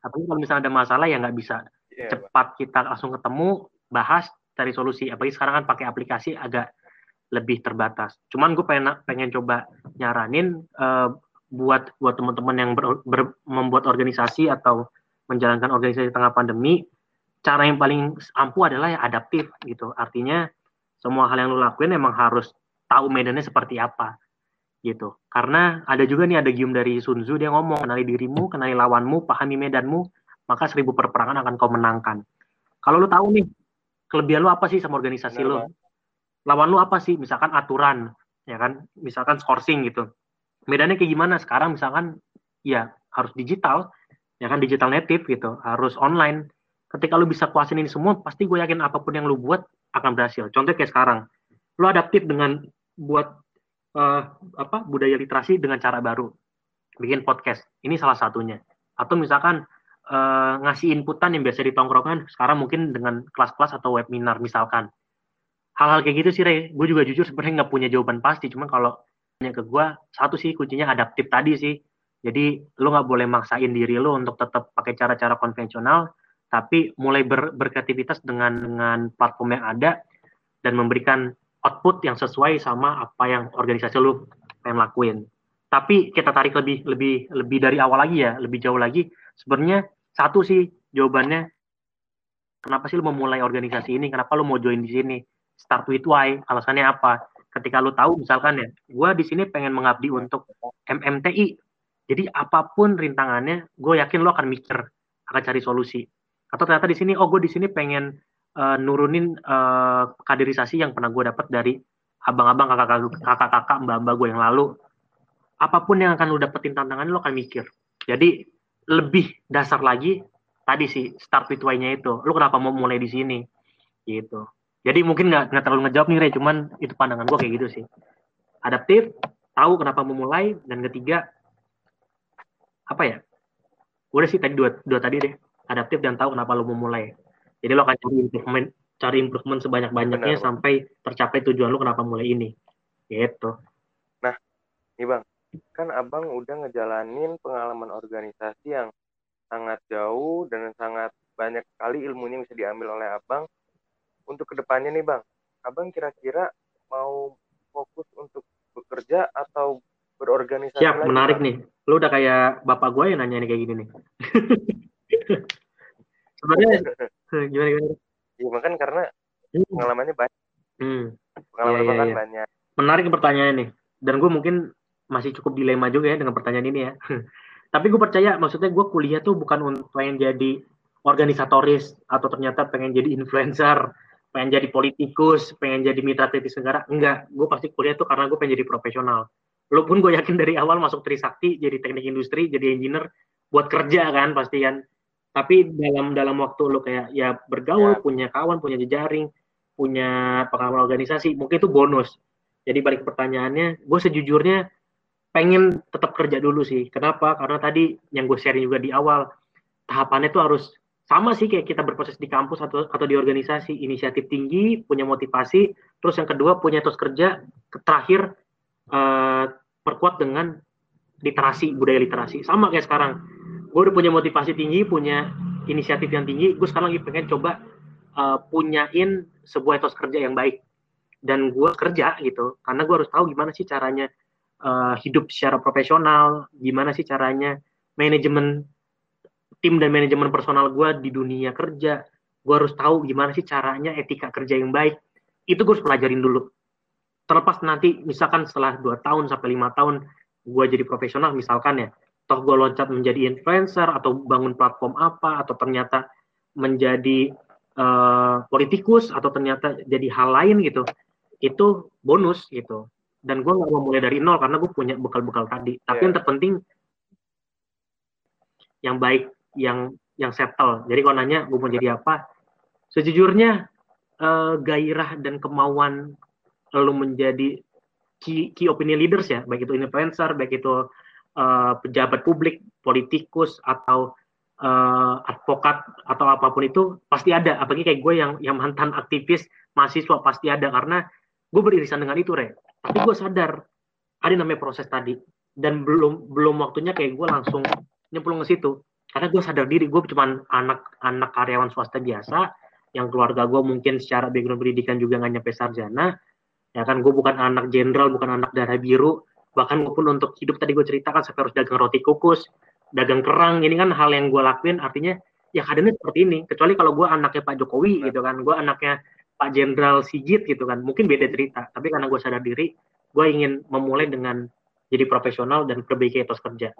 Apalagi kalau misalnya ada masalah ya nggak bisa yeah, cepat kita langsung ketemu bahas cari solusi apalagi sekarang kan pakai aplikasi agak lebih terbatas cuman gue pengen pengen coba nyaranin uh, buat buat teman-teman yang ber, ber, membuat organisasi atau menjalankan organisasi tengah pandemi, cara yang paling ampuh adalah ya adaptif gitu. Artinya semua hal yang lo lakuin emang harus tahu medannya seperti apa gitu. Karena ada juga nih ada gium dari Sun Tzu dia ngomong kenali dirimu, kenali lawanmu, pahami medanmu, maka seribu perperangan akan kau menangkan. Kalau lo tahu nih kelebihan lo apa sih sama organisasi lo, lawan lo apa sih? Misalkan aturan, ya kan? Misalkan sourcing gitu. Medannya kayak gimana? Sekarang misalkan ya harus digital, ya kan digital native gitu harus online ketika lu bisa kuasain ini semua pasti gue yakin apa pun yang lu buat akan berhasil contoh kayak sekarang lu adaptif dengan buat uh, apa budaya literasi dengan cara baru bikin podcast ini salah satunya atau misalkan uh, ngasih inputan yang biasa di tongkrongan sekarang mungkin dengan kelas-kelas atau webinar misalkan. Hal-hal kayak gitu sih Rey gue juga jujur sebenarnya nggak punya jawaban pasti cuman kalau tanya ke gue satu sih kuncinya adaptif tadi sih. Jadi lu nggak boleh maksain diri lu untuk tetap pakai cara-cara konvensional tapi mulai ber, berkreativitas dengan dengan platform yang ada dan memberikan output yang sesuai sama apa yang organisasi lu pengen lakuin. Tapi kita tarik lebih lebih lebih dari awal lagi ya lebih jauh lagi sebenarnya satu sih jawabannya kenapa sih lu memulai organisasi ini? Kenapa lu mau join di sini? Start with why? Alasannya apa? Ketika lu tahu misalkan ya gue di sini pengen mengabdi untuk MMTI jadi apa pun rintangannya gue yakin lo akan mikir akan cari solusi. Atau ternyata di sini oh gue di sini pengen uh, nurunin uh, kaderisasi yang pernah gue dapat dari abang-abang kakak-kakak mbak-mbak gue yang lalu. Apa pun yang akan lo dapetin tantangannya lo akan mikir. Jadi lebih dasar lagi tadi sih start with why-nya itu. Lu kenapa mau mulai di sini? Gitu. Jadi mungkin nggak nggak terlalu ngejawab nih Ray, cuman itu pandangan gue kayak gitu sih. Adaptif, tahu kenapa mau mulai, dan ketiga apa ya? Udah sih tadi dua, dua tadi deh. Adaptif dan tahu kenapa lo mau mulai. Jadi lo akan cari improvement, cari improvement sebanyak-banyaknya sampai tercapai tujuan lo kenapa mulai ini. Gitu. Nah, nih bang, kan abang udah ngejalanin pengalaman organisasi yang sangat jauh dan sangat banyak sekali ilmunya bisa diambil oleh abang untuk ke depannya nih bang abang kira-kira mau fokus untuk bekerja atau berorganisasi siap lagi, menarik bang? nih lu udah kayak bapak gue yang nanya nih kayak gini nih (laughs) sebenarnya (laughs) gimana gimana iya makan karena hmm. pengalamannya banyak hmm. pengalaman ya, ya, ya. banyak menarik pertanyaan nih dan gue mungkin masih cukup dilema juga ya dengan pertanyaan ini ya. (laughs) Tapi gue percaya, maksudnya gue kuliah tuh bukan untuk pengen jadi organisatoris atau ternyata pengen jadi influencer, pengen jadi politikus, pengen jadi mitra kritis negara. Enggak, gue pasti kuliah tuh karena gue pengen jadi profesional. Walaupun gue yakin dari awal masuk Trisakti, jadi teknik industri, jadi engineer, buat kerja kan pasti kan. Tapi dalam dalam waktu lo kayak ya bergaul, ya. punya kawan, punya jejaring, punya pengalaman organisasi, mungkin itu bonus. Jadi balik pertanyaannya, gue sejujurnya pengen tetap kerja dulu sih. Kenapa? Karena tadi yang gue sharing juga di awal, tahapannya tuh harus sama sih kayak kita berproses di kampus atau atau di organisasi, inisiatif tinggi, punya motivasi, terus yang kedua punya terus kerja, terakhir uh, perkuat dengan literasi, budaya literasi. Sama kayak sekarang. Gue udah punya motivasi tinggi, punya inisiatif yang tinggi, gue sekarang lagi pengen coba uh, punyain sebuah etos kerja yang baik. Dan gue kerja gitu, karena gue harus tahu gimana sih caranya uh, hidup secara profesional, gimana sih caranya manajemen tim dan manajemen personal gue di dunia kerja, gue harus tahu gimana sih caranya etika kerja yang baik. Itu gue harus pelajarin dulu. Terlepas nanti misalkan setelah 2 tahun sampai lima tahun gue jadi profesional misalkan ya, toh gue loncat menjadi influencer atau bangun platform apa atau ternyata menjadi uh, politikus atau ternyata jadi hal lain gitu, itu bonus gitu dan gue nggak mau mulai dari nol karena gue punya bekal-bekal tadi. Tapi yeah. yang terpenting yang baik yang yang settle. Jadi kalau nanya gue mau jadi apa? Sejujurnya uh, gairah dan kemauan lalu menjadi key, key opinion leaders ya baik itu influencer baik itu uh, pejabat publik politikus atau uh, advokat atau apa pun itu pasti ada. Apalagi kayak gue yang yang mantan aktivis mahasiswa pasti ada. Karena gue beririsan dengan itu re. Tapi gue sadar ada namanya proses tadi. Dan belum belum waktunya kayak gue langsung nyemplung ke situ. Karena gue sadar diri gue cuma anak anak karyawan swasta biasa yang keluarga gue mungkin secara background pendidikan juga nggak nyampe sarjana. Ya kan gue bukan anak jenderal bukan anak darah biru. Bahkan gue pun untuk hidup tadi gue ceritakan sampai harus dagang roti kukus dagang kerang ini kan hal yang gue lakuin. Artinya ya keadaannya seperti ini. Kecuali kalau gue anaknya Pak Jokowi gitu kan. Gue anaknya Pak Jenderal Sigit gitu kan. Mungkin beda cerita tapi karena gue sadar diri gue ingin memulai dengan jadi profesional dan perbaiki etos kerja.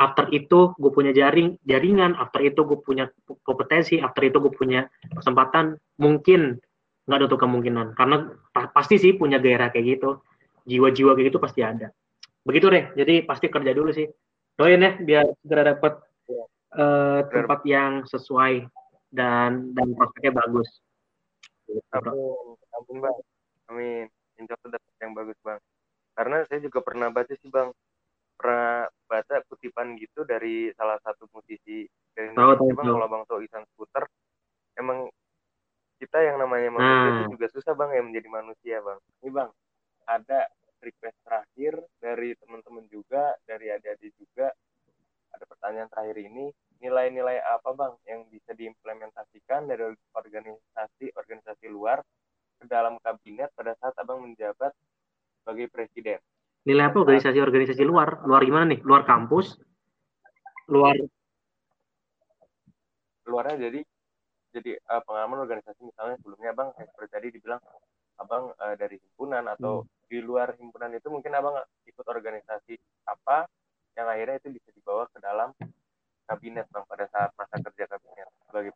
After itu gue punya jaring jaringan after itu gue punya kompetensi after itu gue punya kesempatan mungkin nggak ada tuh kemungkinan karena pasti sih punya gairah kayak gitu. Jiwa-jiwa kayak gitu pasti ada. Begitu deh jadi pasti kerja dulu sih. Doain ya biar segera dapat uh, tempat yang sesuai dan dan prospeknya bagus Amin, amin bang. Amin. Insya Allah dapat yang bagus bang. karena saya juga pernah baca sih bang pernah baca kutipan gitu dari salah satu musisi dari Indonesia bang kalau bang tahu Isan Scooter emang kita yang namanya manusia nah. itu juga susah bang ya menjadi manusia bang ini bang ada request terakhir dari teman-teman juga dari adik-adik juga ada pertanyaan terakhir ini nilai-nilai apa bang yang bisa diimplementasikan dari organisasi organisasi luar ke dalam kabinet pada saat abang menjabat sebagai presiden? Nilai apa? Organisasi-organisasi luar. Luar gimana nih? Luar kampus? Luar luarnya jadi jadi uh, pengalaman organisasi misalnya sebelumnya bang seperti tadi dibilang abang uh, dari himpunan atau hmm. di luar himpunan itu mungkin abang ikut organisasi apa yang akhirnya itu bisa dibawa ke dalam kabinet bang pada saat masa kerja kabinet sebagai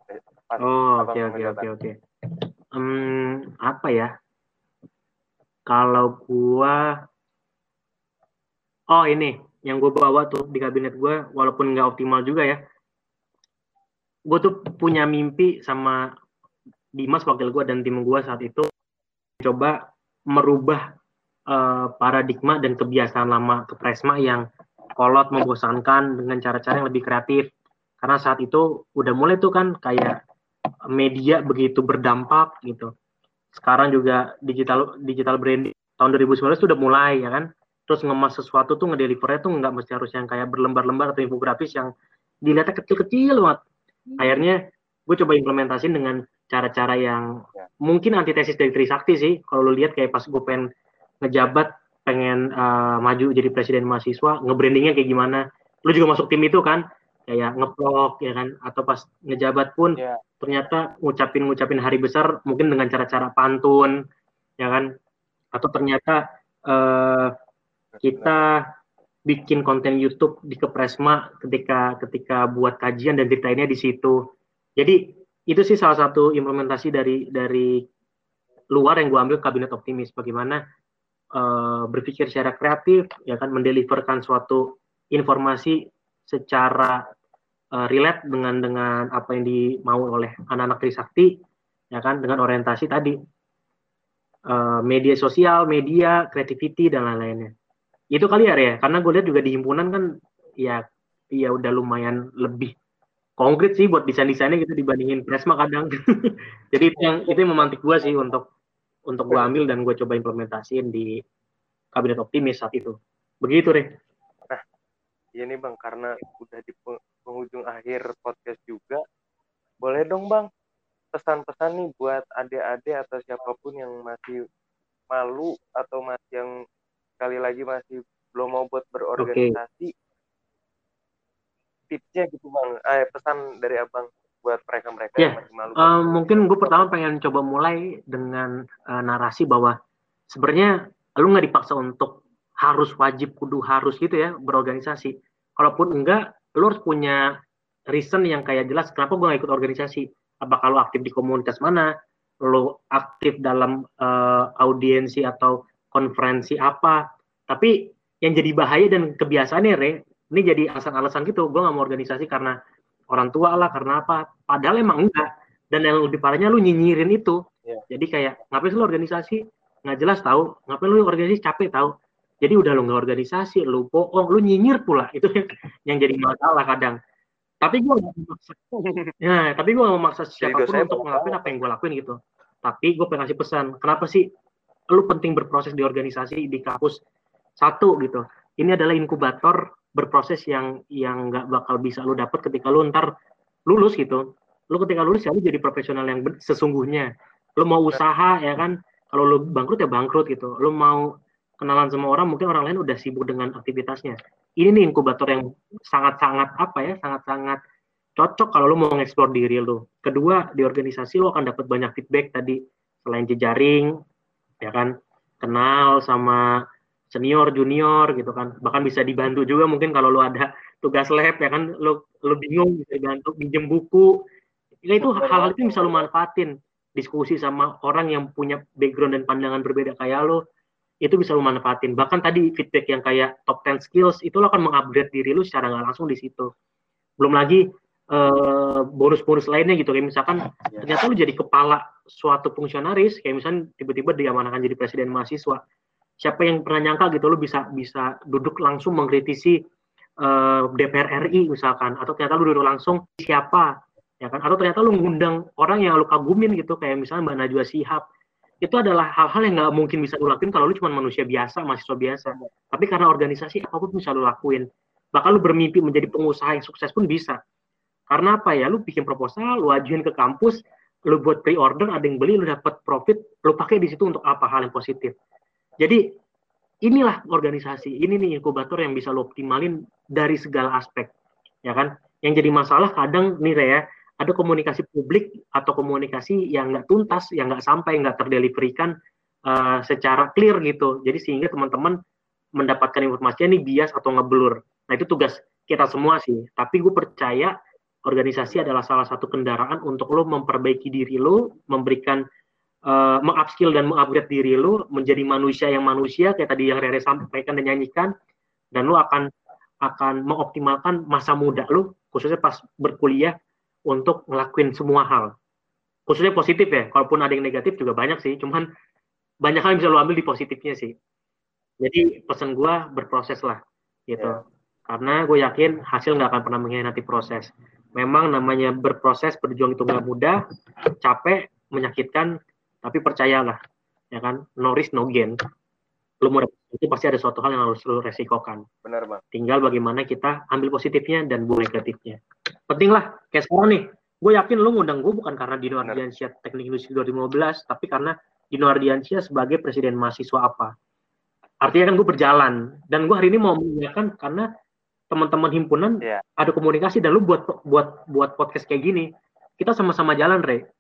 pas oh oke oke oke oke. Apa ya? Kalau gua oh ini yang gue bawa tuh di kabinet gue walaupun nggak optimal juga ya. Gue tuh punya mimpi sama Dimas wakil gue dan tim gue saat itu coba merubah uh, paradigma dan kebiasaan lama ke Presma yang kolot membosankan dengan cara-cara yang lebih kreatif. Karena saat itu udah mulai tuh kan kayak media begitu berdampak gitu. Sekarang juga digital digital branding tahun 2019 sudah mulai ya kan? Terus ngemas sesuatu tuh ngedelivernya tuh nggak mesti harus yang kayak berlembar-lembar atau infografis yang dilihatnya kecil-kecil banget. Akhirnya gue coba implementasiin dengan cara-cara yang ya. mungkin antitesis dari Trisakti sih. Kalau lu lihat kayak pas gue pengen ngejabat pengen uh, maju jadi presiden mahasiswa ngebrandingnya kayak gimana lu juga masuk tim itu kan kayak ngeplok ya kan atau pas ngejabat pun ya. ternyata ngucapin ngucapin hari besar mungkin dengan cara-cara pantun ya kan atau ternyata uh, kita bikin konten YouTube di Kepresma ketika ketika buat kajian dan ceritainnya di situ. Jadi itu sih salah satu implementasi dari dari luar yang gue ambil kabinet optimis. Bagaimana uh, berpikir secara kreatif, ya kan, mendeliverkan suatu informasi secara uh, relate dengan dengan apa yang dimau oleh anak-anak Trisakti, ya kan, dengan orientasi tadi. Uh, media sosial, media, creativity dan lain-lainnya. Itu kali ya ya. Karena gue lihat juga di himpunan kan ya ya udah lumayan lebih konkret sih buat desain desainnya gitu dibandingin Presma kadang. (laughs) Jadi itu yang itu yang memantik gue sih untuk untuk gue ambil dan gue coba implementasiin di kabinet optimis saat itu. Begitu deh nah iya nih bang karena udah di penghujung akhir podcast juga boleh dong bang pesan-pesan nih buat adik-adik atau siapa pun yang masih malu atau masih yang sekali lagi masih belum mau buat berorganisasi okay. tipsnya gitu bang. Eh, pesan dari abang buat mereka mereka yeah. yang masih malu uh, mungkin gue pertama pengen coba mulai dengan uh, narasi bahwa sebenarnya lu nggak dipaksa untuk harus wajib kudu harus gitu ya berorganisasi. Kalaupun enggak lu harus punya reason yang kayak jelas kenapa gue gak ikut organisasi. Apakah lu aktif di komunitas mana lu aktif dalam uh, audiensi atau konferensi apa. Tapi yang jadi bahaya dan kebiasaannya re ini jadi alasan-alasan gitu. Gue nggak mau organisasi karena orang tua lah karena apa? Padahal emang enggak. Dan yang lebih parahnya lu nyinyirin itu. Yeah. jadi kayak ngapain sih lu organisasi? Nggak jelas tahu ngapain lu organisasi? Capek tahu jadi udah lu nggak organisasi lu bohong lu nyinyir pula. (laughs) Itu yang jadi masalah kadang. Tapi gue gak memaksa. (laughs) Nah tapi gue gak memaksa siapa pun untuk ngelakuin apa yang gue lakuin gitu. Tapi gue pengen kasih pesan kenapa sih lu penting berproses di organisasi di kampus? Satu gitu. Ini adalah inkubator berproses yang yang nggak bakal bisa lu dapat ketika lu ntar lulus gitu. Lu ketika lulus ya lu jadi profesional yang sesungguhnya. Lu mau usaha ya kan? Kalau lu bangkrut ya bangkrut gitu. Lu mau kenalan sama orang mungkin orang lain udah sibuk dengan aktivitasnya. Ini nih inkubator yang sangat-sangat apa ya sangat-sangat cocok kalau lu mau ngeksplor diri lu kedua di organisasi lu akan dapat banyak feedback tadi. Selain jejaring ya kan? Kenal sama senior junior gitu kan. Bahkan bisa dibantu juga mungkin kalau lu ada tugas lab ya kan. Lu lu bingung bisa dibantu pinjem buku. Ya itu hal-hal itu bisa lu manfaatin. Diskusi sama orang yang punya background dan pandangan berbeda kayak lo itu bisa lu manfaatin. Bahkan tadi feedback yang kayak top 10 skills itu lo akan mengupgrade diri lu secara nggak langsung di situ. Belum lagi eh, bonus-bonus lainnya gitu. Kayak misalkan ya. ternyata lu jadi kepala suatu fungsionaris kayak misalnya tiba-tiba diamanahkan jadi presiden mahasiswa siapa yang pernah nyangka gitu lo bisa bisa duduk langsung mengkritisi uh, eh, DPR RI misalkan atau ternyata lu duduk langsung siapa ya kan? Atau ternyata lu ngundang orang yang lu kagumin gitu kayak misalnya Mbak Najwa Sihab itu adalah hal-hal yang nggak mungkin bisa lu lakuin kalau lu cuma manusia biasa mahasiswa biasa. Tapi karena organisasi apa pun bisa lu lakuin. Bahkan lu bermimpi menjadi pengusaha yang sukses pun bisa. Karena apa ya? Lu bikin proposal lu ajuin ke kampus lu buat pre-order ada yang beli lu dapat profit lu pakai di situ untuk apa? Hal yang positif jadi inilah organisasi ini nih inkubator yang bisa lu optimalin dari segala aspek ya kan yang jadi masalah kadang nih ya ada komunikasi publik atau komunikasi yang nggak tuntas, yang nggak sampai, nggak terdeliverikan uh, secara clear gitu. Jadi sehingga teman-teman mendapatkan informasinya ini bias atau ngeblur. Nah itu tugas kita semua sih. Tapi gue percaya organisasi adalah salah satu kendaraan untuk lo memperbaiki diri lo, memberikan uh, mengupskill dan mengupgrade diri lo menjadi manusia yang manusia kayak tadi yang Rere sampaikan dan nyanyikan, dan lo akan akan mengoptimalkan masa muda lo khususnya pas berkuliah untuk ngelakuin semua hal. Khususnya positif ya, kalaupun ada yang negatif juga banyak sih, cuman banyak hal yang bisa lo ambil di positifnya sih. Jadi pesan gue berproses lah, gitu. Yeah. Karena gue yakin hasil nggak akan pernah mengkhianati proses. Memang namanya berproses, berjuang itu nggak mudah, capek, menyakitkan, tapi percayalah, ya kan, no risk no gain. Lo mau itu pasti ada suatu hal yang harus lo resikokan. Benar bang. Tinggal bagaimana kita ambil positifnya dan buang negatifnya. Penting lah, kayak sekarang nih, gue yakin lo ngundang gue bukan karena Dino Ardiansyah Teknik Industri 2015, tapi karena Dino Ardiansyah sebagai presiden mahasiswa apa. Artinya kan gue berjalan, dan gue hari ini mau menanyakan karena teman-teman himpunan yeah. ada komunikasi dan lu buat buat buat podcast kayak gini, kita sama-sama jalan, Re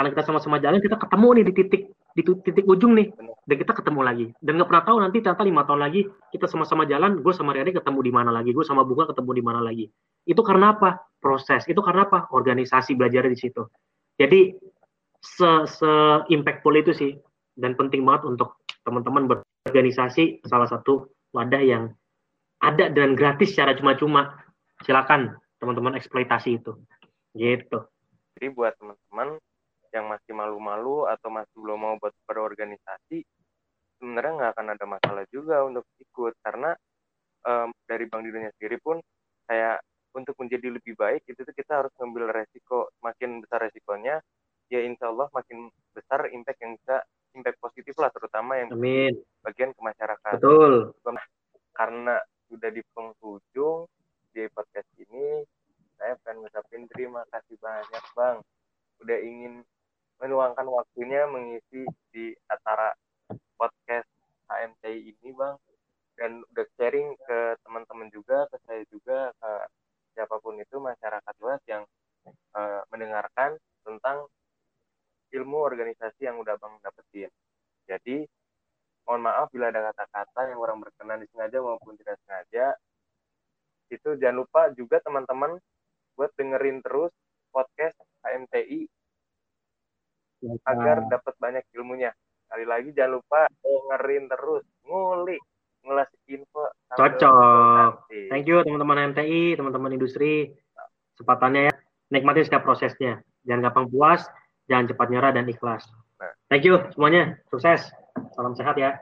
karena kita sama-sama jalan kita ketemu nih di titik di titik ujung nih. Dan kita ketemu lagi. Dan nggak pernah tahu nanti ternyata lima tahun lagi kita sama-sama jalan gue sama Rere ketemu di mana lagi gue sama Bunga ketemu di mana lagi. Itu karena apa? Proses. Itu karena apa? Organisasi belajar di situ. Jadi se se impactful itu sih. Dan penting banget untuk teman-teman berorganisasi. Salah satu wadah yang ada dan gratis secara cuma-cuma. Silakan teman-teman eksploitasi itu. Gitu. Jadi buat teman-teman yang masih malu-malu atau masih belum mau buat berorganisasi sebenarnya nggak akan ada masalah juga untuk ikut. Karena um, dari Bang Didonya sendiri pun kayak untuk menjadi lebih baik itu tuh kita harus ngambil resiko makin besar resikonya ya insya Allah makin besar impact yang bisa impact positif lah terutama yang Amin. bagian ke masyarakat. Betul. Karena sudah di penghujung di podcast ini saya pengen ngucapin terima kasih banyak bang. Udah ingin meluangkan waktunya mengisi di acara podcast HMTI ini bang. Dan udah sharing ke teman-teman juga ke saya juga ke siapa pun itu masyarakat luas yang uh, mendengarkan tentang ilmu organisasi yang udah bang dapetin. Jadi mohon maaf bila ada kata-kata yang orang berkenan disengaja maupun tidak sengaja. Itu jangan lupa juga teman-teman buat dengerin terus podcast HMTI agar dapat banyak ilmunya. Kali lagi jangan lupa dengerin terus, ngulik, ngulas info. Cocok. Thank you teman-teman MTI, teman-teman industri. Kesempatannya ya, nikmati setiap prosesnya. Jangan gampang puas, jangan cepat nyerah dan ikhlas. Nah. Thank you semuanya, sukses. Salam sehat ya.